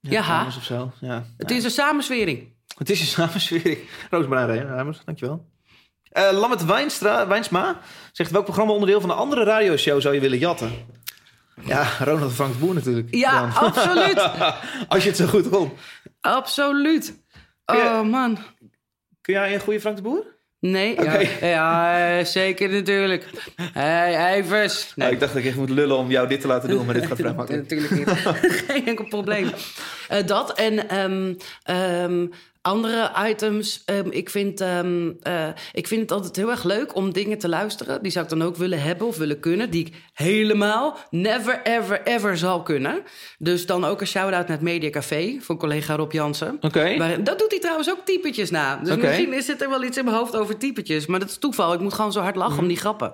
Ja, of zo. Ja. Het is een samenswering. Het is een samenswering. Roosmarijn Ramers, dankjewel. Eh Lammet Wijnstra, Wijnsma zegt... welk programma-onderdeel van een andere radioshow zou je willen jatten? Ja, Ronald Frank de Boer natuurlijk. Ja, Dan. absoluut. Als je het zo goed kon. Absoluut. Oh man. Kun jij een goede Frank de Boer? Nee, ja, ja, zeker natuurlijk. Hey, Ivers. Nee. ik dacht dat ik echt moet lullen om jou dit te laten doen, maar dit gaat vrij makkelijk. Natuurlijk niet. Geen enkel probleem. Eh, dat en ehm, andere items. Ehm, ik, vind, ehm, eh, ik vind het altijd heel erg leuk om dingen te luisteren. Die zou ik dan ook willen hebben of willen kunnen. Die ik helemaal never, ever, ever zal kunnen. Dus dan ook een shout-out naar het Media Café van collega Rob Jansen. Oké. Dat doet hij trouwens ook typetjes na. Dus misschien zit er wel iets in mijn hoofd over typetjes. Maar dat is toeval. Ik moet gewoon zo hard lachen om die grappen.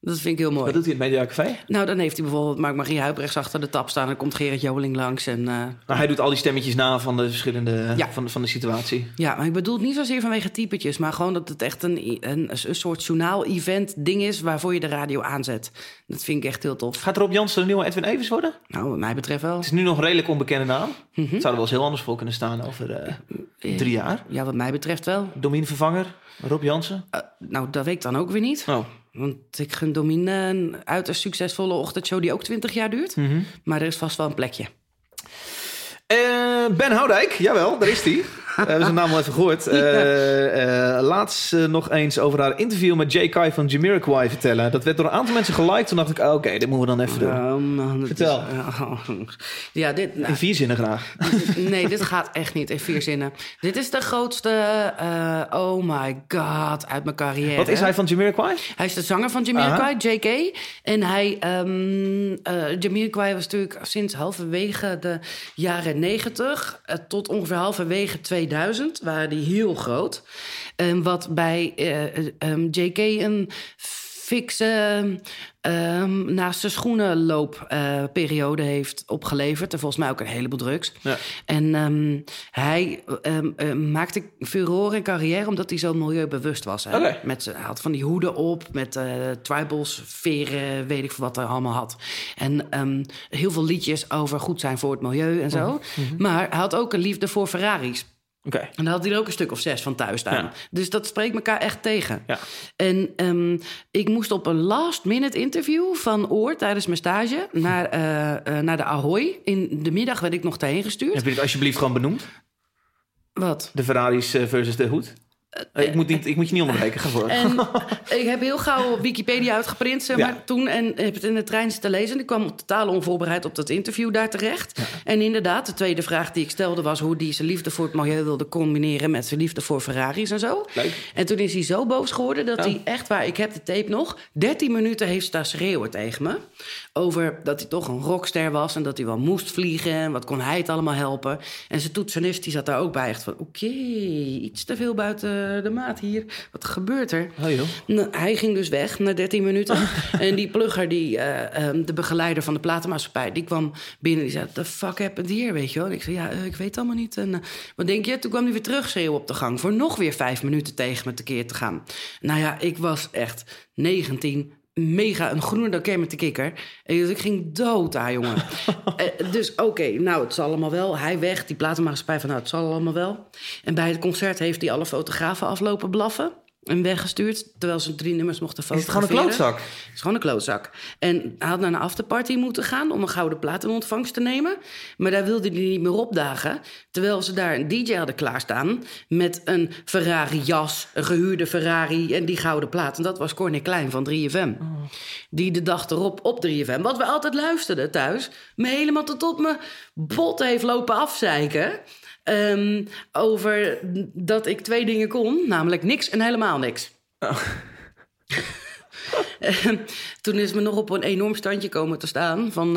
Dat vind ik heel mooi. Wat doet hij in het Media Café? Nou, dan heeft hij bijvoorbeeld Mark Marie Huibrechts achter de tap staan. Dan komt Gerrit Joling langs. En, eh, Nou, hij doet al die stemmetjes na van de verschillende... Ja. Van, de, van de situatie. ja, maar ik bedoel het niet zozeer vanwege typetjes. Maar gewoon dat het echt een, een, een soort journaal-event ding is... waarvoor je de radio aanzet. Dat vind ik echt heel tof. Gaat Rob Jansen de nieuwe Edwin Evers worden? Nou, wat mij betreft wel. Het is nu nog een redelijk onbekende naam. Mhm. Het zou er wel eens heel anders voor kunnen staan over eh, drie jaar. Ja, wat mij betreft wel. Domine-vervanger, Rob Jansen. Eh, nou, dat weet ik dan ook weer niet. Oh. Want ik gun Domine een uiterst succesvolle ochtendshow... die ook 20 jaar duurt. Mhm. Maar er is vast wel een plekje. Eh, ben Houdijk, jawel, daar is hij. We hebben zijn naam al even gehoord. Eh, eh, laat ze nog eens over haar interview met Jay Kai van Jamiroquai vertellen. Dat werd door een aantal mensen geliked. Toen dacht ik, oh, oké, dit moeten we dan even doen. Man, dat Vertel. is- ja, dit... nou, In vier zinnen graag. Nee, dit gaat echt niet in vier zinnen. Dit is de grootste, eh, oh my god, uit mijn carrière. Wat is hij van Jamiroquai? Hij is de zanger van Jamiroquai, JK. En hij, eh Jamiroquai was natuurlijk sinds halverwege de jaren negentig... tot ongeveer halverwege 2000 waren die heel groot. En wat bij eh, eh, ehm, JK een fikse ehm, naast de schoenenloopperiode heeft opgeleverd. En volgens mij ook een heleboel drugs. Ja. En ehm, hij ehm, ehm, maakte furore en carrière omdat hij zo milieubewust was. Hè? Met, hij had van die hoeden op, met eh, tribals, veren, weet ik veel wat hij allemaal had. En ehm, heel veel liedjes over goed zijn voor het milieu en zo. Maar hij had ook een liefde voor Ferraris. En dan had hij er ook een stuk of zes van thuis staan. Ja. Dus dat spreekt elkaar echt tegen. Ja. En ehm, ik moest op een last-minute interview van Oor tijdens mijn stage naar, eh, eh, naar de Ahoy. In de middag werd ik nog daarheen gestuurd. Heb je dit alsjeblieft gewoon benoemd? Wat? De Ferraris eh, versus de Hoed? Eh, ik, moet niet, ik moet je niet onderbreken, ga voor. En ik heb heel gauw Wikipedia uitgeprint, zeg maar, Ja. toen. En heb het in de trein zitten lezen. En ik kwam totaal onvoorbereid op dat interview daar terecht. En inderdaad, de tweede vraag die ik stelde was... hoe hij zijn liefde voor het milieu wilde combineren... met zijn liefde voor Ferraris en zo. Leuk. En toen is hij zo boos geworden dat Ja. hij echt waar... ik heb de tape nog, 13 minuten heeft staan schreeuwen tegen me... over dat hij toch een rockster was... en dat hij wel moest vliegen en wat kon hij het allemaal helpen. En zijn toetsenist die zat daar ook bij. Echt van, oké, iets te veel buiten de maat hier. Wat gebeurt er? Oh joh. Nou, hij ging dus weg na 13 minuten. en die plugger, die, eh, ehm, de begeleider van de platenmaatschappij, die kwam binnen. Die zei: The fuck happened here? Weet je wel? En ik zei: Ja, eh, ik weet het allemaal niet. En eh, wat denk je? Toen kwam hij weer terug schreeuwen op de gang. Voor nog weer vijf minuten tegen me tekeer te gaan. Nou ja, ik was echt 19. Mega een groene dan met de kikker. En ik ging dood daar, jongen. Eh, dus oké, nou, het zal allemaal wel. Hij weg, die platenmaatschappij van, nou, het zal allemaal wel. En bij het concert heeft hij alle fotografen aflopen blaffen. En weggestuurd, terwijl ze drie nummers mochten Is het fotograferen. gewoon een klootzak? Het is gewoon een klootzak. En hij had naar een afterparty moeten gaan om een gouden plaat in ontvangst te nemen. Maar daar wilde hij niet meer opdagen. Terwijl ze daar een DJ hadden klaarstaan met een Ferrari-jas, een gehuurde Ferrari en die gouden plaat. En dat was Corné Klein van 3FM. Die de dag erop op 3FM, wat we altijd luisterden thuis, me helemaal tot op mijn bot heeft lopen afzeiken. Ehm, over dat ik twee dingen kon, namelijk niks en helemaal niks. En toen is me nog op een enorm standje komen te staan van eh,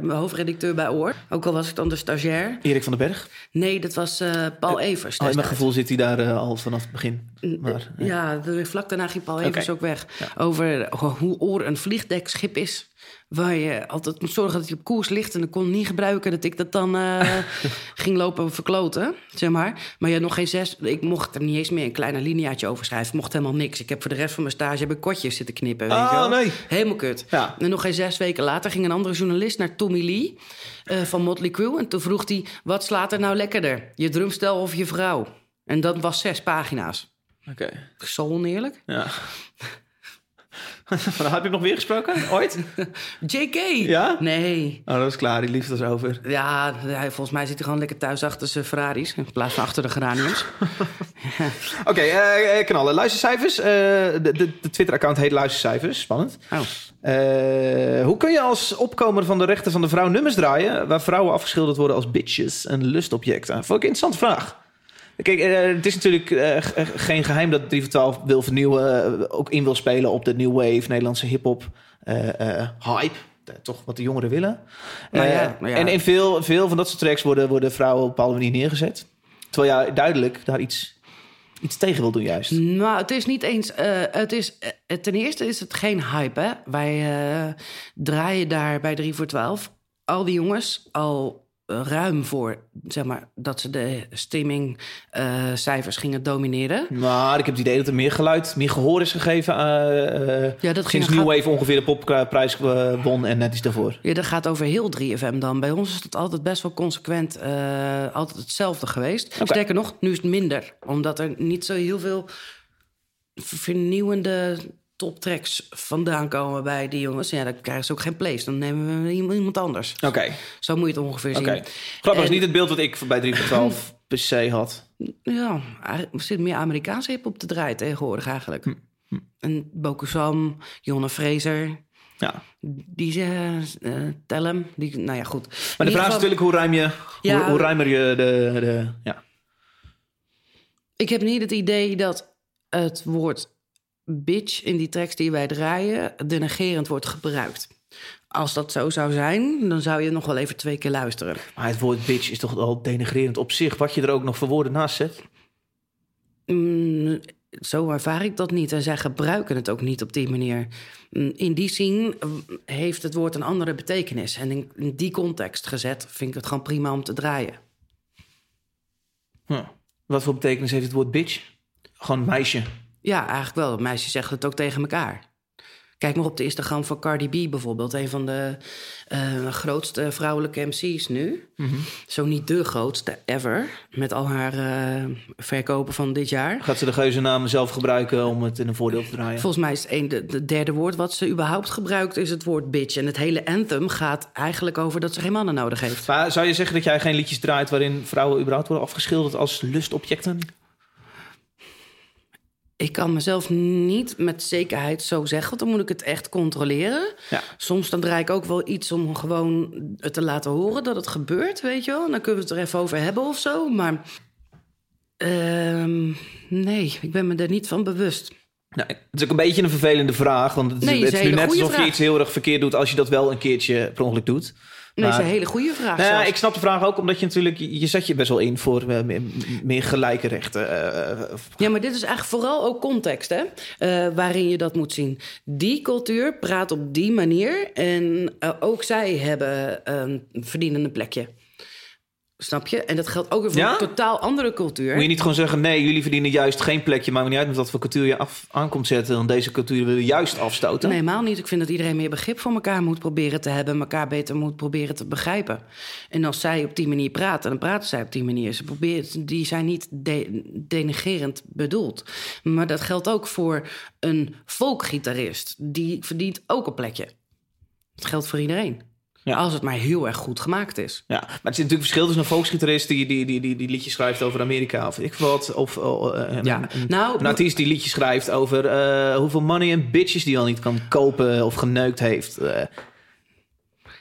mijn hoofdredacteur bij Oor. Ook al was ik dan de stagiair. Erik van den Berg. Nee, dat was eh, Paul Evers. Oh, in mijn gevoel zit hij daar eh, al vanaf het begin. Maar, ja. Ja, de- vlak daarna ging Paul Evers ook weg. Over ho- hoe Oor een vliegdekschip is. Waar je altijd moet zorgen dat hij op koers ligt. En ik kon niet gebruiken dat ik dat dan eh, ging lopen verkloten, zeg maar. Maar ja, nog geen zes... Ik mocht er niet eens meer een kleine lineaatje over schrijven. Ik mocht helemaal niks. Ik heb voor de rest van mijn stage heb ik kortjes zitten knippen, weet Ah, je wel. nee. Helemaal kut. Ja. En nog geen zes weken later ging een andere journalist naar Tommy Lee eh, van Motley Crue. En toen vroeg hij, wat slaat er nou lekkerder? Je drumstel of je vrouw? En dat was zes pagina's. Oké. Zo oneerlijk. Ja. Heb je nog weer gesproken? Ooit? JK? Ja? Nee. Oh, dat is klaar. Die liefde is over. Ja, hij, volgens mij zit hij gewoon lekker thuis achter zijn Ferraris... in plaats van achter de geraniums. Oké, eh, eh, knallen. Luistercijfers. Eh, de, de, de Twitter-account heet Luistercijfers. Spannend. Oh. Hoe kun je als opkomer van de rechten van de vrouw nummers draaien... waar vrouwen afgeschilderd worden als bitches en lustobjecten? Vond ik een interessante vraag. Kijk, eh, het is natuurlijk eh, eh, geen geheim dat 3 voor 12 wil vernieuwen... ook in wil spelen op de New Wave, Nederlandse hip-hop hype. Toch wat de jongeren willen. Maar Eh, ja. En in veel, veel van dat soort tracks worden, worden vrouwen op een bepaalde manier neergezet. Terwijl jij duidelijk daar iets, iets tegen wil doen juist. Nou, het is niet eens... het is, ten eerste is het geen hype, hè. Wij draaien daar bij 3 voor 12 al die jongens al ruim voor... zeg maar, dat ze de streamingcijfers gingen domineren. Maar ik heb het idee dat er meer geluid, meer gehoor is gegeven. eh, eh, Ja, dat sinds New Wave ongeveer de popprijs eh, won en net iets daarvoor. Ja, dat gaat over heel 3FM dan. Bij ons is het altijd best wel consequent eh, altijd hetzelfde geweest. Sterker nog, nu is het minder. Omdat er niet zo heel veel vernieuwende toptracks vandaan komen bij die jongens. Ja, dan krijgen ze ook geen place. Dan nemen we iemand anders. Oké, Zo moet je het ongeveer zien. Grappig is En- niet het beeld wat ik bij 3 voor 12 per se had. Ja, er zit meer Amerikaanse hip op te draaien tegenwoordig eigenlijk. Hm, En Bokusam, Jonne Fraser, Ja. die uh, Tellem. Die, nou ja, goed. Maar de vraag is natuurlijk hoe ruim je, Ja. hoe, hoe ruimer je de, de ja. Ik heb niet het idee dat het woord bitch in die tracks die wij draaien denigerend wordt gebruikt. Als dat zo zou zijn, dan zou je nog wel even twee keer luisteren. Maar het woord bitch is toch al denigrerend op zich. Wat je er ook nog voor woorden naast zet. Mm, zo ervaar ik dat niet. En zij gebruiken het ook niet op die manier. Mm, In die zin mm, heeft het woord een andere betekenis. En in, in die context gezet vind ik het gewoon prima om te draaien. Hm. Wat voor betekenis heeft het woord bitch? Gewoon meisje. Ja, eigenlijk wel. Meisjes zeggen het ook tegen elkaar. Kijk maar op de Instagram van Cardi B bijvoorbeeld. Een van de eh, grootste vrouwelijke MC's nu. Zo niet de grootste ever. Met al haar eh, verkopen van dit jaar. Gaat ze de geuzennaam zelf gebruiken om het in een voordeel te draaien? Volgens mij is het een, de, de derde woord wat ze überhaupt gebruikt... is het woord bitch. En het hele anthem gaat eigenlijk over dat ze geen mannen nodig heeft. Maar zou je zeggen dat jij geen liedjes draait waarin vrouwen überhaupt worden afgeschilderd als lustobjecten? Ik kan mezelf niet met zekerheid zo zeggen, want dan moet ik het echt controleren. Ja. Soms dan draai ik ook wel iets om gewoon het te laten horen dat het gebeurt, weet je wel. Dan kunnen we het er even over hebben of zo. Maar ehm, nee, ik ben me er niet van bewust. Nou, het is ook een beetje een vervelende vraag. Want het is, Nee, het nu net alsof je iets heel erg verkeerd doet als je dat wel een keertje per ongeluk doet. Nee, dat is een hele goede vraag. Nou ja, ik snap de vraag ook omdat je natuurlijk... Je zet je best wel in voor eh, meer, meer gelijke rechten. eh, eh, Ja, maar dit is eigenlijk vooral ook context, hè? waarin je dat moet zien. Die cultuur praat op die manier en ook zij hebben een verdienende plekje. Snap je? En dat geldt ook weer voor Ja? een totaal andere cultuur. Moet je niet gewoon zeggen... nee, jullie verdienen juist geen plekje... maakt me niet uit met wat voor cultuur je af, aankomt zetten... want deze cultuur willen we juist afstoten. Nee, helemaal niet. Ik vind dat iedereen meer begrip voor elkaar moet proberen te hebben. elkaar beter moet proberen te begrijpen. En als zij op die manier praten, dan praten zij op die manier. Ze proberen, die zijn niet de- denigerend bedoeld. Maar dat geldt ook voor een folkgitarist. Die verdient ook een plekje. Dat geldt voor iedereen. Ja. Als het maar heel erg goed gemaakt is. Ja, maar er zit natuurlijk verschil tussen een volksgitarist... die, die, die, die, die liedjes schrijft over Amerika of ik wat... of uh, een, Ja, een, nou, een artiest die liedjes schrijft over... eh, hoeveel money en bitches die al niet kan kopen of geneukt heeft. Eh,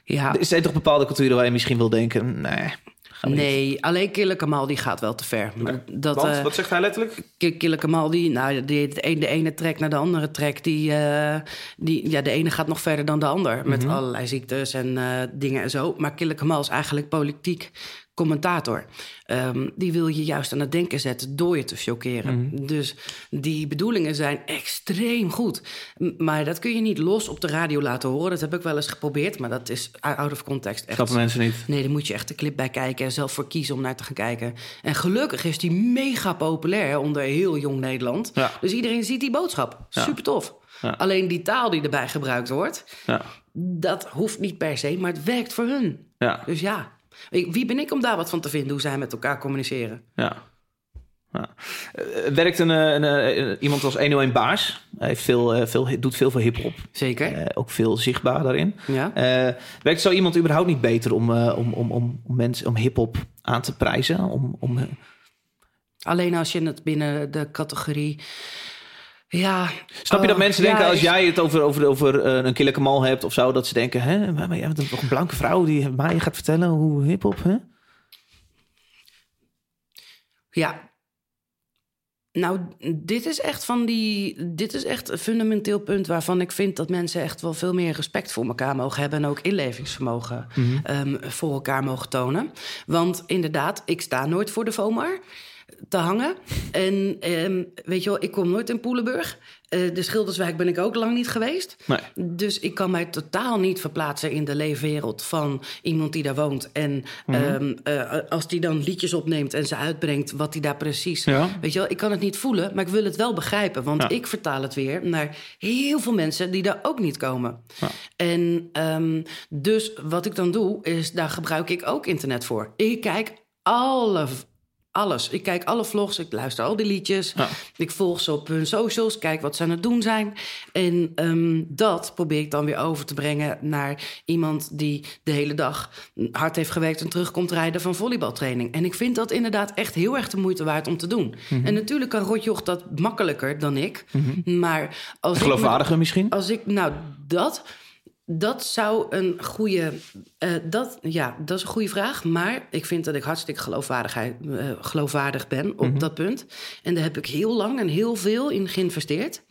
Ja, Er zijn toch bepaalde culturen waar je misschien wil denken... Nee. Nee, alleen Kille Kamal die gaat wel te ver. Dat, Want, eh, wat zegt hij letterlijk? Ki- Kille Kamal, die, nou, die, de, ene, de ene trek naar de andere trek, die, eh, die, ja, de ene gaat nog verder dan de ander. Met allerlei ziektes en eh, dingen en zo. Maar Kille Kamal is eigenlijk politiek commentator. Ehm, die wil je juist aan het denken zetten door je te chockeren. Dus die bedoelingen zijn extreem goed. Maar dat kun je niet los op de radio laten horen. Dat heb ik wel eens geprobeerd, maar dat is out of context. Echt. Snappen mensen niet. Nee, daar moet je echt de clip bij kijken en zelf voor kiezen om naar te gaan kijken. En gelukkig is die mega populair onder heel jong Nederland. Ja. Dus iedereen ziet die boodschap. Ja. Super tof. Ja. Alleen die taal die erbij gebruikt wordt, Ja. dat hoeft niet per se, maar het werkt voor hun. Ja. Dus ja, wie ben ik om daar wat van te vinden, hoe zij met elkaar communiceren? Ja. ja. Eh, werkt een, eh, een, eh, iemand als 101 Baars. Hij heeft veel, veel, doet veel voor hip-hop. Zeker. Ook veel zichtbaar daarin. Ja. Werkt zo iemand überhaupt niet beter om, om, om, om, om, mensen, om hip-hop aan te prijzen? Om, om, Alleen als je het binnen de categorie. Ja. Snap je dat oh, mensen ja, denken als jij het over, over, over eh, een kille kamal hebt of zo, dat ze denken: hè, maar jij bent toch een blanke vrouw die mij gaat vertellen hoe hip-hop, hè? Ja. Nou, dit is echt van die. Dit is echt een fundamenteel punt waarvan ik vind dat mensen echt wel veel meer respect voor elkaar mogen hebben. En ook inlevingsvermogen ehm, voor elkaar mogen tonen. Want inderdaad, ik sta nooit voor de FOMAR te hangen. En ehm, weet je wel, ik kom nooit in Poelenburg. Eh, de Schilderswijk ben ik ook lang niet geweest. Nee. Dus ik kan mij totaal niet verplaatsen in de leefwereld van iemand die daar woont. En Mhm. ehm, eh, als die dan liedjes opneemt en ze uitbrengt, wat hij daar precies. Ja. Weet je wel, ik kan het niet voelen, maar ik wil het wel begrijpen. Want Ja. ik vertaal het weer naar heel veel mensen die daar ook niet komen. Ja. En ehm, dus wat ik dan doe, is daar gebruik ik ook internet voor. Ik kijk alle. Alles. Ik kijk alle vlogs, ik luister al die liedjes. Ja. Ik volg ze op hun socials, kijk wat ze aan het doen zijn. En ehm, dat probeer ik dan weer over te brengen naar iemand die de hele dag hard heeft gewerkt en terugkomt rijden van volleybaltraining. En ik vind dat inderdaad echt heel erg de moeite waard om te doen. Mhm. En natuurlijk kan Rotjoch dat makkelijker dan ik. Maar als ik me- Geloofwaardiger misschien? als ik, nou, dat, dat zou een goede, eh, dat, ja, dat is een goede vraag. Maar ik vind dat ik hartstikke geloofwaardigheid, eh, geloofwaardig ben op dat punt. En daar heb ik heel lang en heel veel in geïnvesteerd.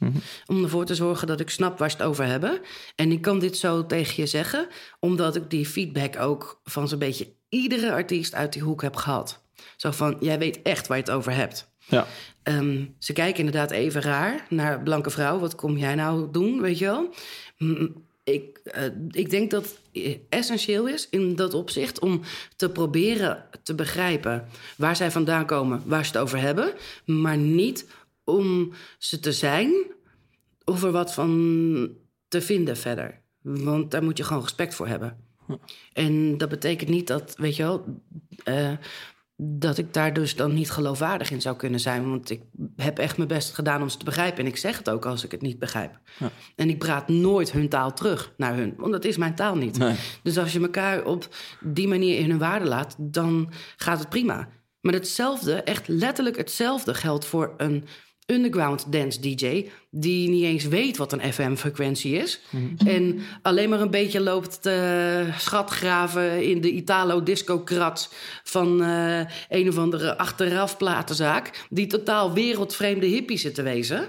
Om ervoor te zorgen dat ik snap waar ze het over hebben. En ik kan dit zo tegen je zeggen, omdat ik die feedback ook van zo'n beetje iedere artiest uit die hoek heb gehad. Zo van, jij weet echt waar je het over hebt. Ja. Ehm, ze kijken inderdaad even raar naar blanke vrouw. Wat kom jij nou doen, weet je wel? Mm, Ik, eh, ik denk dat het essentieel is in dat opzicht om te proberen te begrijpen waar zij vandaan komen, waar ze het over hebben, maar niet om ze te zijn of er wat van te vinden verder. Want daar moet je gewoon respect voor hebben. En dat betekent niet dat, weet je wel, eh, dat ik daar dus dan niet geloofwaardig in zou kunnen zijn. Want ik heb echt mijn best gedaan om ze te begrijpen. En ik zeg het ook als ik het niet begrijp. En ik praat nooit hun taal terug naar hun. Want dat is mijn taal niet. Nee. Dus als je elkaar op die manier in hun waarde laat, dan gaat het prima. Maar hetzelfde, echt letterlijk hetzelfde geldt voor een underground dance DJ... die niet eens weet wat een FM-frequentie is... en alleen maar een beetje loopt te schatgraven in de Italo-disco-krat... van eh, een of andere achterafplatenzaak... die totaal wereldvreemde hippie zit te wezen.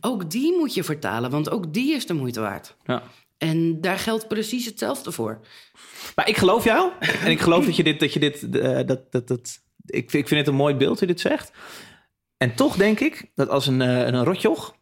Ook die moet je vertalen, want ook die is de moeite waard. ja. En daar geldt precies hetzelfde voor. Maar ik geloof jou. En ik geloof dat je dit. Dat je dit eh, dat, dat, dat, ik, vind- ik vind het een mooi beeld hoe je dit zegt. En toch denk ik dat als een, eh, een rotjoch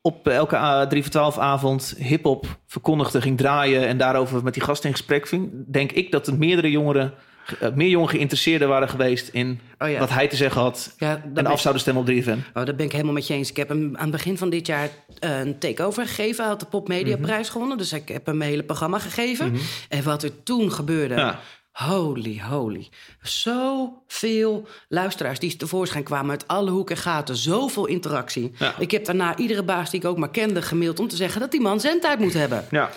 op elke eh, 3 voor 12 avond hip-hop verkondigde, ging draaien en daarover met die gast in gesprek ging, denk ik dat er meerdere jongeren, eh, meer jongeren geïnteresseerden waren geweest in Oh ja. wat hij te zeggen had. Ja, en af zouden stemmen op 3FM. Oh, dat ben ik helemaal met je eens. Ik heb hem aan het begin van dit jaar een takeover gegeven. Hij had de Pop Media Mhm. Prijs gewonnen. Dus ik heb hem mijn hele programma gegeven. En wat er toen gebeurde... Ja. Holy, holy. Zoveel luisteraars die tevoorschijn kwamen uit alle hoeken en gaten. Zoveel interactie. Ja. Ik heb daarna iedere baas die ik ook maar kende gemaild... om te zeggen dat die man zendtijd moet hebben. Ja.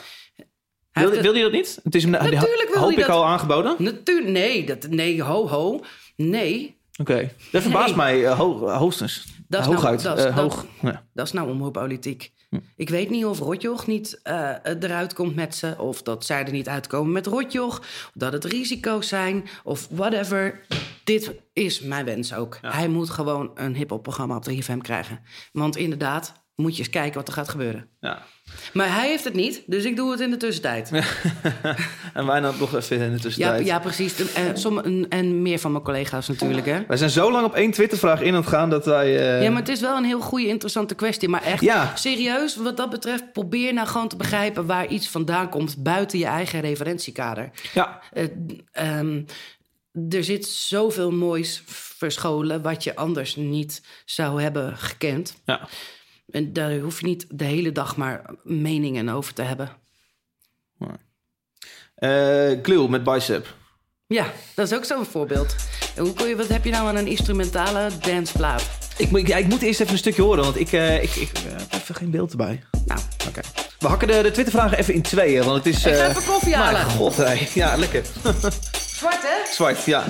Wil, je dat niet? Het is hem, Natuurlijk hoop ik dat. al aangeboden. Natuurlijk, nee, dat, nee, ho, ho. Nee, Oké. Dat verbaast Nee. mij eh, ho- hoogstens. Dat is Hooguit. Nou, dat, is- eh, dat- hoog. Ja. dat is nou omroeppolitiek. Ik weet niet of Rotjoch niet eh, eruit komt met ze... of dat zij er niet uitkomen met Rotjoch... of dat het risico's zijn of whatever. Dit is mijn wens ook. Hij moet gewoon een hiphop-programma op 3FM krijgen. Want inderdaad, moet je eens kijken wat er gaat gebeuren. Ja. Maar hij heeft het niet, dus ik doe het in de tussentijd. Ja, En wij dan nog even in de tussentijd. ja, precies. De- En, en, meer van mijn collega's natuurlijk, hè. Wij zijn zo lang op één Twittervraag in aan het gaan dat wij... eh, Ja, maar het is wel een heel goede, interessante kwestie. Maar echt, Ja. serieus, wat dat betreft... probeer nou gewoon te begrijpen waar iets vandaan komt... buiten je eigen referentiekader. ja. Eh, ehm, er zit zoveel moois verscholen... wat je anders niet zou hebben gekend. ja. En daar hoef je niet de hele dag maar meningen over te hebben. Glue met Bicep. Ja, dat is ook zo'n voorbeeld. Hoe kun je, wat heb je nou aan een instrumentale danceplaat? Ik, moet- ja, ik moet eerst even een stukje horen, want ik, eh, ik, ik heb even geen beeld erbij. Nou, Oké. We hakken de, de Twittervragen even in tweeën, want het is... Ik ga eh, even koffie halen. God. Ja, lekker. zwart hè? Zwart, ja.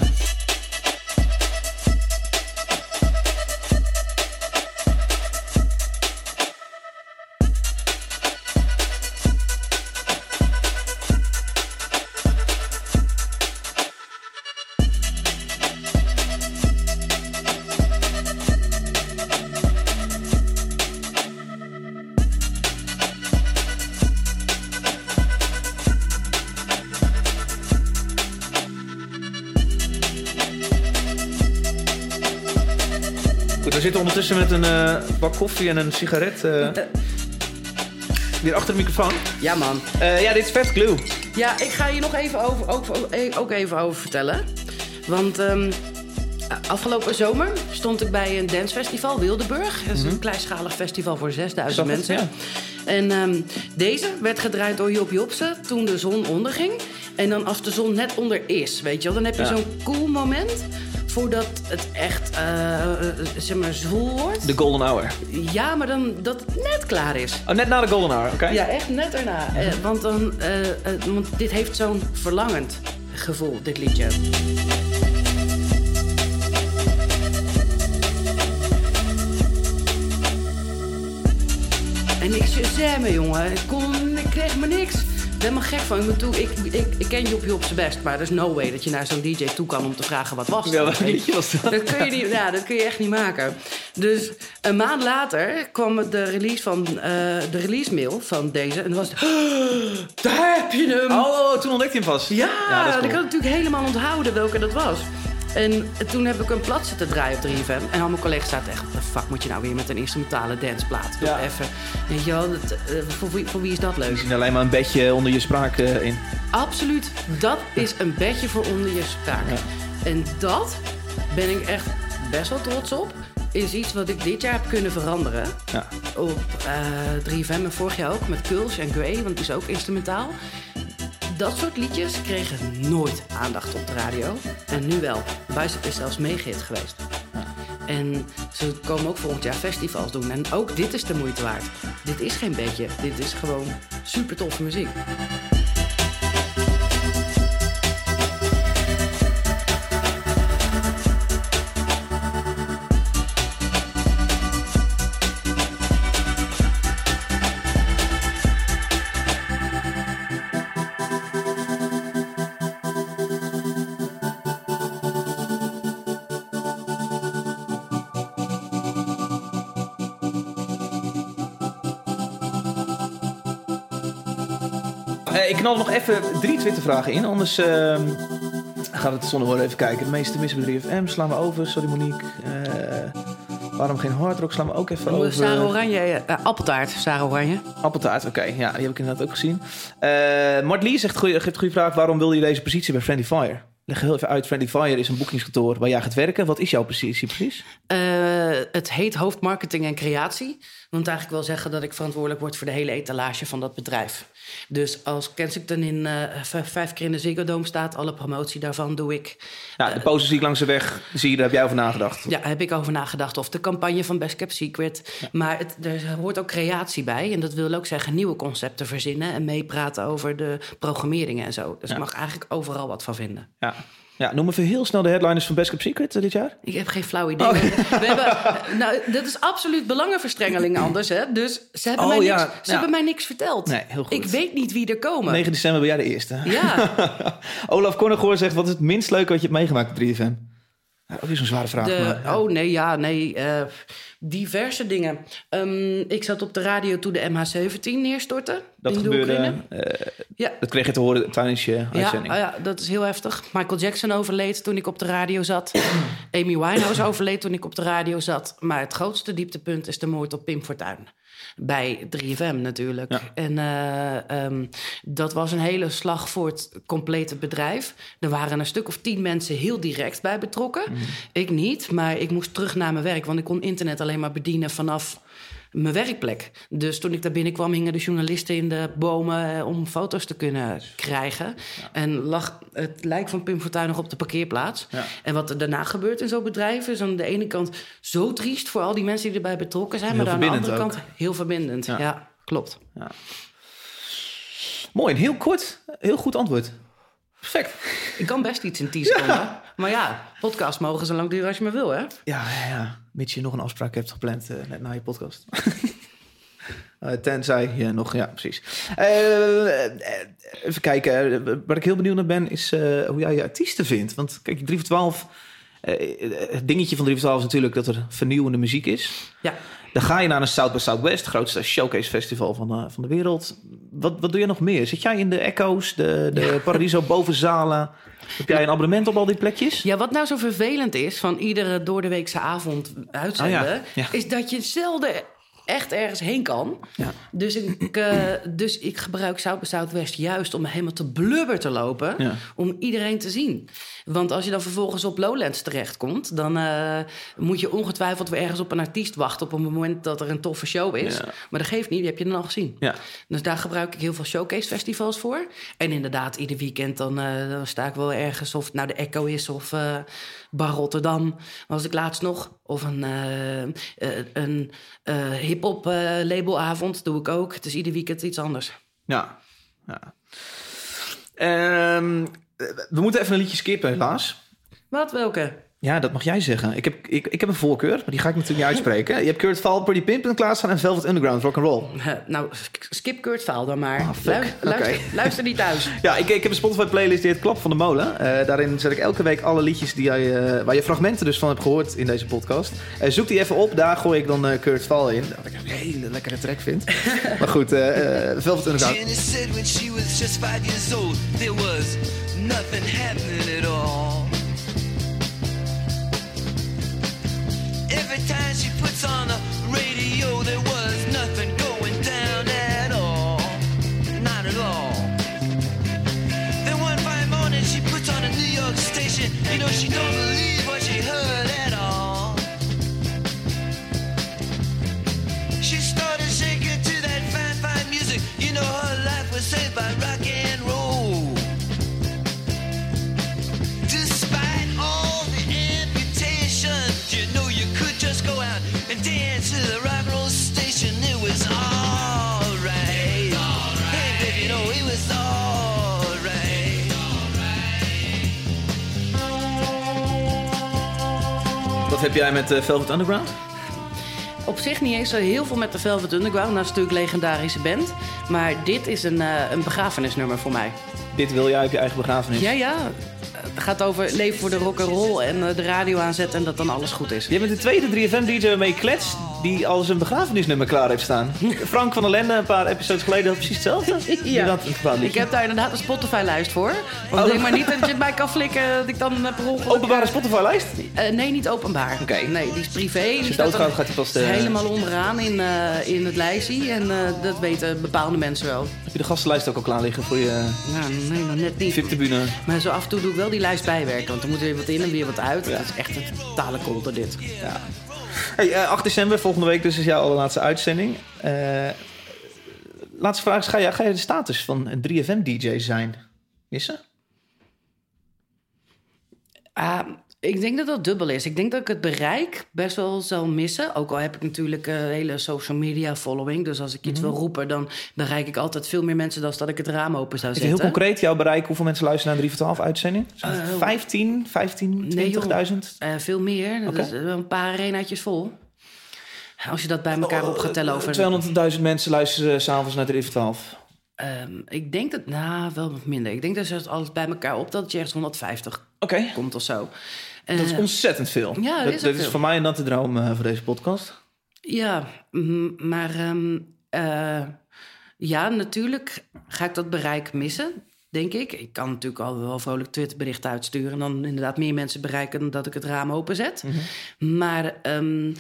Zitten ondertussen met een eh, bak koffie en een sigaret. eh, weer achter de microfoon. Ja man. Eh, ja, dit is vet Glue. Ja, ik ga je nog even over, ook, ook even over vertellen. Want ehm, afgelopen zomer stond ik bij een dancefestival, Wildeburg. Dat is een kleinschalig festival voor 6000 Mhm. Zag het, mensen. En ehm, deze werd gedraaid door Job Jobsen toen de zon onderging. En dan als de zon net onder is, weet je wel. Dan heb je Ja. zo'n cool moment voordat het echt, eh, zeg maar, zwoel wordt. De Golden Hour. Ja, maar dan dat het net klaar is. Oh, net na de Golden Hour, oké. Ja, echt net erna. Eh, want, dan, eh, want dit heeft zo'n verlangend gevoel, dit liedje. En ik shazammen, jongen. Ik, kon, ik kreeg maar niks. Helemaal gek van. Ik, bedoel, ik, ik, ik ken Job op zijn best, maar er is no way dat je naar zo'n DJ toe kan om te vragen wat was. Ja, wat was dat? Dat kun je, niet, ja, dat kun je echt niet maken. Dus een maand later kwam de release, van, eh, de release mail van deze. En dan was het... daar heb je hem! Oh, toen ontdekte je hem vast. Ja, dat is ik cool. had natuurlijk helemaal onthouden welke dat was. En toen heb ik een plat zitten draaien op 3FM. En al mijn collega's zaten echt... Wat de fuck moet je nou weer met een instrumentale danceplaat? Ja. even. Weet je wel, dat, eh, voor, wie, voor wie is dat leuk? Je ziet alleen maar een bedje onder je spraak eh, in. Absoluut. Dat is een bedje voor onder je spraak. En dat ben ik echt best wel trots op. Is iets wat ik dit jaar heb kunnen veranderen. Ja. Op eh 3FM en vorig jaar ook met Kulsch en Grey, want die is ook instrumentaal. Dat soort liedjes kregen nooit aandacht op de radio. En nu wel. Bicep is zelfs meegehit geweest. En ze komen ook volgend jaar festivals doen. En ook dit is de moeite waard. Dit is geen beetje. Dit is gewoon super toffe muziek. Knal nog even drie Twittervragen in, anders ehm, gaat het zonder woorden even kijken. De meeste missen bij 3FM slaan we over. Sorry Monique. Eh, waarom geen hardrock slaan we ook even over. Sarah Oranje, eh, appeltaart, Sarah Oranje. Appeltaart, oké. Ja, die heb ik inderdaad ook gezien. Eh Mart Lee zegt, goeie, geeft goede vraag. Waarom wil je deze positie bij Friendly Fire? Leg heel even uit. Friendly Fire is een boekingskantoor waar jij gaat werken. Wat is jouw positie precies? Eh, het heet hoofdmarketing en creatie. Want eigenlijk wil zeggen dat ik verantwoordelijk word voor de hele etalage van dat bedrijf. Dus als Kensington in eh, vijf keer in de Ziggo Dome staat, alle promotie daarvan doe ik. Ja, de posters zie ik langs de weg. Zie je, daar heb jij over nagedacht. Ja, daar heb ik over nagedacht. Of de campagne van Best Kept Secret. Maar het, er hoort ook creatie bij. En dat wil ook zeggen nieuwe concepten verzinnen... en meepraten over de programmeringen en zo. Dus Ja. je mag eigenlijk overal wat van vinden. Ja. Ja, noem even heel snel de headliners van Best Kept Secret eh, dit jaar. Ik heb geen flauw idee. We hebben, nou, dat is absoluut belangenverstrengeling anders, hè? Dus ze hebben, Oh, mij, niks, ze ja. hebben mij niks verteld. Nee, heel goed. Ik weet niet wie er komen. 9 december ben jij de eerste. Ja, Olaf Konnegoor zegt, wat is het minst leuke wat je hebt meegemaakt op 3FM? Ja, ook weer zo'n zware vraag. de, maar, ja. oh nee, ja, nee. eh, diverse dingen. Ehm, ik zat op de radio toen de MH17 neerstortte. dat gebeurde, eh, Ja. dat kreeg je te horen tijdens je Ja, uitzending. oh ja, dat is heel heftig. Michael Jackson overleed toen ik op de radio zat. Amy Winehouse overleed toen ik op de radio zat. Maar het grootste dieptepunt is de moord op Pim Fortuyn. Bij 3FM natuurlijk. Ja. En eh, ehm, dat was een hele slag voor het complete bedrijf. Er waren een stuk of tien mensen heel direct bij betrokken. Mhm. Ik niet, maar ik moest terug naar mijn werk. Want ik kon internet alleen maar bedienen vanaf mijn werkplek. Dus toen ik daar binnenkwam, hingen de journalisten in de bomen eh, om foto's te kunnen krijgen. En lag het lijk van Pim Fortuyn nog op de parkeerplaats. Ja. En wat er daarna gebeurt in zo'n bedrijf is aan de ene kant zo triest voor al die mensen die erbij betrokken zijn. Heel maar aan de andere kant heel verbindend. Ja. Ja, klopt. Mooi, en heel kort, heel goed antwoord. Perfect. Ik kan best iets in 10 seconden. Maar ja, podcast mogen zo lang duren als je maar wil, hè? Ja, ja, ja. Mits je nog een afspraak hebt gepland eh, net na je podcast. Eh, tenzij je nog, ja, precies. Eh, even kijken. Waar ik heel benieuwd naar ben, is hoe jij je artiesten vindt. Want kijk, 3 voor 12. eh, het dingetje van 3 voor 12 is natuurlijk dat er vernieuwende muziek is. Ja. Dan ga je naar een South by Southwest, het grootste showcase festival van, de- van de wereld. Wat, wat doe je nog meer? Zit jij in de Echo's, de, de Paradiso bovenzalen? Heb jij een abonnement op al die plekjes? Ja, wat nou zo vervelend is van iedere doordeweekse avond uitzenden... Ja, ja. is dat je zelden echt ergens heen kan. Ja. Dus, ik, eh, dus ik gebruik South by Southwest juist om helemaal te blubber te lopen... Ja. om iedereen te zien. Want als je dan vervolgens op Lowlands terechtkomt... dan eh, moet je ongetwijfeld weer ergens op een artiest wachten... op het moment dat er een toffe show is. Ja. Maar dat geeft niet, die heb je dan al gezien. Ja. Dus daar gebruik ik heel veel showcase festivals voor. En inderdaad, ieder weekend dan, eh, dan sta ik wel ergens... of het nou de Echo is of Bar Rotterdam. Was ik laatst nog. Of een, eh, een eh, hip-hop labelavond doe ik ook. Het is ieder weekend iets anders. Ja. ja. Ehm, we moeten even een liedje skippen, helaas. Wat, welke? Ja, dat mag jij zeggen. Ik heb, ik, ik heb een voorkeur, maar die ga ik natuurlijk niet uitspreken. Je hebt Kurt Val, Pretty Pimp en klaarstaan en Velvet Underground, rock'n'roll. Eh, nou, sk- skip Kurt Vaal dan maar. Ah, fuck. Luister, luister, Oké. luister niet thuis. Ja, ik, ik heb een Spotify-playlist die heet Klap van de Molen. Eh, daarin zet ik elke week alle liedjes die jij, eh, waar je fragmenten dus van hebt gehoord in deze podcast. Zoek die even op, daar gooi ik dan eh, Kurt Val in. Wat ik een hele lekkere track vind. maar goed, eh, eh, Velvet Underground. Jenny said when she was just five years old, there was nothing happening at all. Every time she puts on the radio, there was nothing going down at all. Not at all. Then one fine morning, she puts on a New York station. You know, she don't believe Wat heb jij met eh, Velvet Underground? Op zich niet eens zo heel veel met de Velvet Underground. Is natuurlijk een legendarische band. Maar dit is een, eh, een begrafenisnummer voor mij. Dit wil jij op je eigen begrafenis. Ja, ja. Het gaat over leven voor de rock and roll en eh, de radio aanzetten en dat dan alles goed is. Je bent de tweede 3FM-DJ waarmee je klets die al zijn begrafenisnummer klaar heeft staan. Frank van der Lende, een paar episodes geleden, had precies hetzelfde. Bepaald Ik heb daar inderdaad een Spotify-lijst voor. Want Oh. denk maar niet dat je het bij kan flikken dat ik dan eh, per ongeluk... Openbare Spotify-lijst? Eh, nee, niet openbaar. Oké. Nee, die is privé. Als je doodgaat, gaat hij pas de... helemaal onderaan in, eh, in het lijstje. En eh, dat weten bepaalde mensen wel. Heb je de gastenlijst ook al klaar liggen voor je Nou, nee, nog net niet. VIP-tribune? Maar zo af en toe doe ik wel die lijst bijwerken. Want er moet weer wat in en weer wat uit. Ja. Dat is echt een totale kolder dit. Ja. Hey, eh, 8 december, volgende week dus is jouw allerlaatste uitzending. Eh, laatste vraag is, ga jij, de status van een 3FM-DJ zijn? Missen? Ah, Ik denk dat dat dubbel is. Ik denk dat ik het bereik best wel zal missen. Ook al heb ik natuurlijk een hele social media following. Dus als ik iets Mhm. wil roepen, dan bereik ik altijd veel meer mensen dan dat ik het raam open zou zetten. heel concreet, jouw bereik, hoeveel mensen luisteren naar 3 voor 12 uitzending? Eh, 15, 15, Nee, joh. 20.000? Eh, veel meer. Is wel een paar arenaatjes vol. Als je dat bij elkaar op gaat tellen over... 200.000 mensen luisteren s'avonds naar 3 voor 12. Ehm, ik denk dat... Nou, wel wat minder. Ik denk dat als alles bij elkaar op... dat het je ergens 150 Oké, komt of zo. Dat is Eh, ontzettend veel. ja, dat dat is dat voor mij een natte droom eh, voor deze podcast. Ja, maar ehm, eh, ja, natuurlijk ga ik dat bereik missen, denk ik. Ik kan natuurlijk al wel vrolijk Twitterberichten uitsturen... en dan inderdaad meer mensen bereiken dan dat ik het raam openzet. Maar ehm,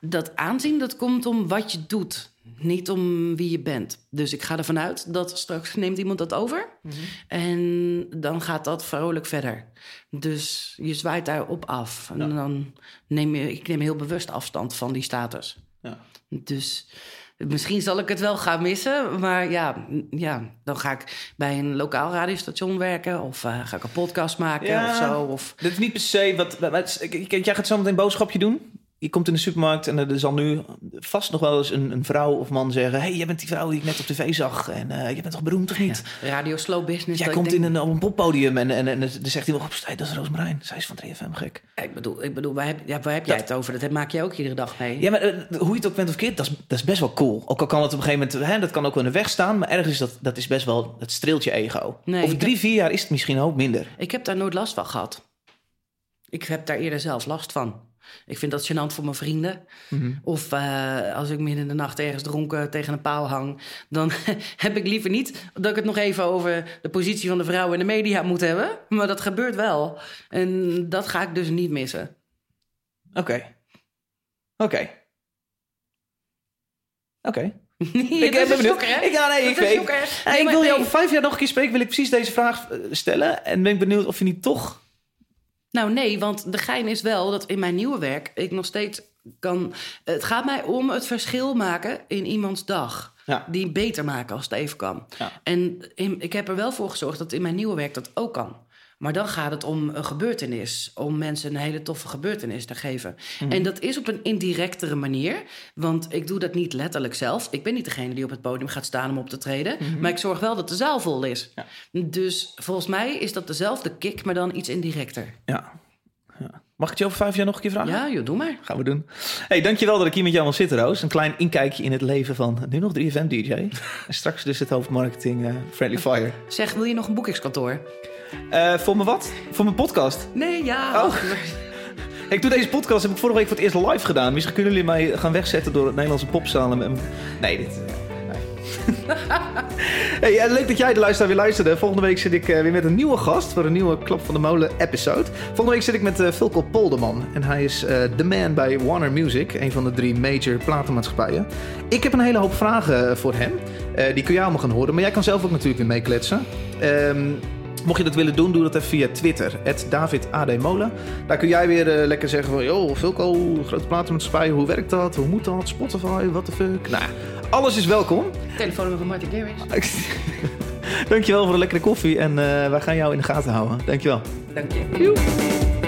dat aanzien, dat komt om wat je doet. Niet om wie je bent. Dus ik ga ervan uit dat straks neemt iemand dat over. En dan gaat dat vrolijk verder. Dus je zwaait daarop af. En dan neem je, ik neem heel bewust afstand van die status. Ja. Dus misschien zal ik het wel gaan missen. Maar ja, ja dan ga ik bij een lokaal radiostation werken. Of eh, ga ik een podcast maken Ja. of zo. Of, Dat is niet per se wat... wat- wat- Jij gaat zo meteen een boodschapje doen. Je komt in de supermarkt en er zal nu vast nog wel eens een, een vrouw of man zeggen... hey, jij bent die vrouw die ik net op tv zag. En eh, je bent toch beroemd of niet? Radio Slow Business. Jij komt in een, op een poppodium en, en, en dan zegt iemand... op, hey, dat is Roosmarijn. Zij is van 3FM, gek. Ik bedoel, ik bedoel waar heb, ja, waar heb jij het over? Dat maak je ook iedere dag mee. Ja, maar eh, hoe je het ook bent of verkeerd, dat is, dat is best wel cool. Ook al kan het op een gegeven moment, hè, dat kan ook wel in de weg staan, maar ergens is dat, dat is best wel, dat streelt je ego. Nee, Over drie, vier jaar is het misschien ook minder. Ik heb daar nooit last van gehad. Ik heb daar eerder zelf last van. Ik vind dat gênant voor mijn vrienden. Mhm. Of eh, als ik midden in de nacht ergens dronken tegen een paal hang... dan heb ik liever niet dat ik het nog even over de positie van de vrouw in de media moet hebben. Maar dat gebeurt wel. En dat ga ik dus niet missen. Oké. Oké. Oké. ik Ik ben benieuwd. hè? Ik, ja, nee, Dat ik, nee, Nee, ik wil je nee. over vijf jaar nog een keer spreken, wil ik precies deze vraag eh, stellen. En ben ik benieuwd of je niet toch... Nou nee, want de gein is wel dat in mijn nieuwe werk ik nog steeds kan... Het gaat mij om het verschil maken in iemands dag. Ja. Die beter maken als het even kan. Ja. En in- ik heb er wel voor gezorgd dat in mijn nieuwe werk dat ook kan. Maar dan gaat het om een gebeurtenis. Om mensen een hele toffe gebeurtenis te geven. Mhm. En dat is op een indirectere manier. Want ik doe dat niet letterlijk zelf. Ik ben niet degene die op het podium gaat staan om op te treden. Maar ik zorg wel dat de zaal vol is. Mhm. Ja. Dus volgens mij is dat dezelfde kick, maar dan iets indirecter. Ja. ja. Mag ik je over vijf jaar nog een keer vragen? Ja, joh, doe maar. Gaan we doen. Hey, dankjewel dat ik hier met jou mag zitten, Roos. Een klein inkijkje in het leven van nu nog 3FM DJ. en straks dus het hoofdmarketing eh, Friendly Fire. Zeg, wil je nog een boekingskantoor? Eh, voor mijn wat? Voor mijn podcast. Nee, ja. Oh. Ik doe deze podcast, heb ik vorige week voor het eerst live gedaan. Misschien kunnen jullie mij gaan wegzetten door het Nederlandse popzalen. met- Nee, dit... Nee. hey, leuk dat jij de luisteraar weer luisterde. Volgende week zit ik eh, weer met een nieuwe gast voor een nieuwe Klap van de Molen episode. Volgende week zit ik met Vilko Polderman. En hij is de man bij Warner Music, een van de drie major platenmaatschappijen. Ik heb een hele hoop vragen voor hem. Die kun jij allemaal gaan horen, maar jij kan zelf ook natuurlijk weer meekletsen. Ehm, Mocht je dat willen doen, doe dat even via Twitter. David AD Molen. Daar kun jij weer eh, lekker zeggen van... Yo, Vilko, grote platenmaatschappij, hoe werkt dat? Hoe moet dat? Spotify, what the fuck? Nou, alles is welkom. Telefoonnummer van Martin Garrix. Dankjewel voor de lekkere koffie en eh, wij gaan jou in de gaten houden. Dankjewel. Dank je.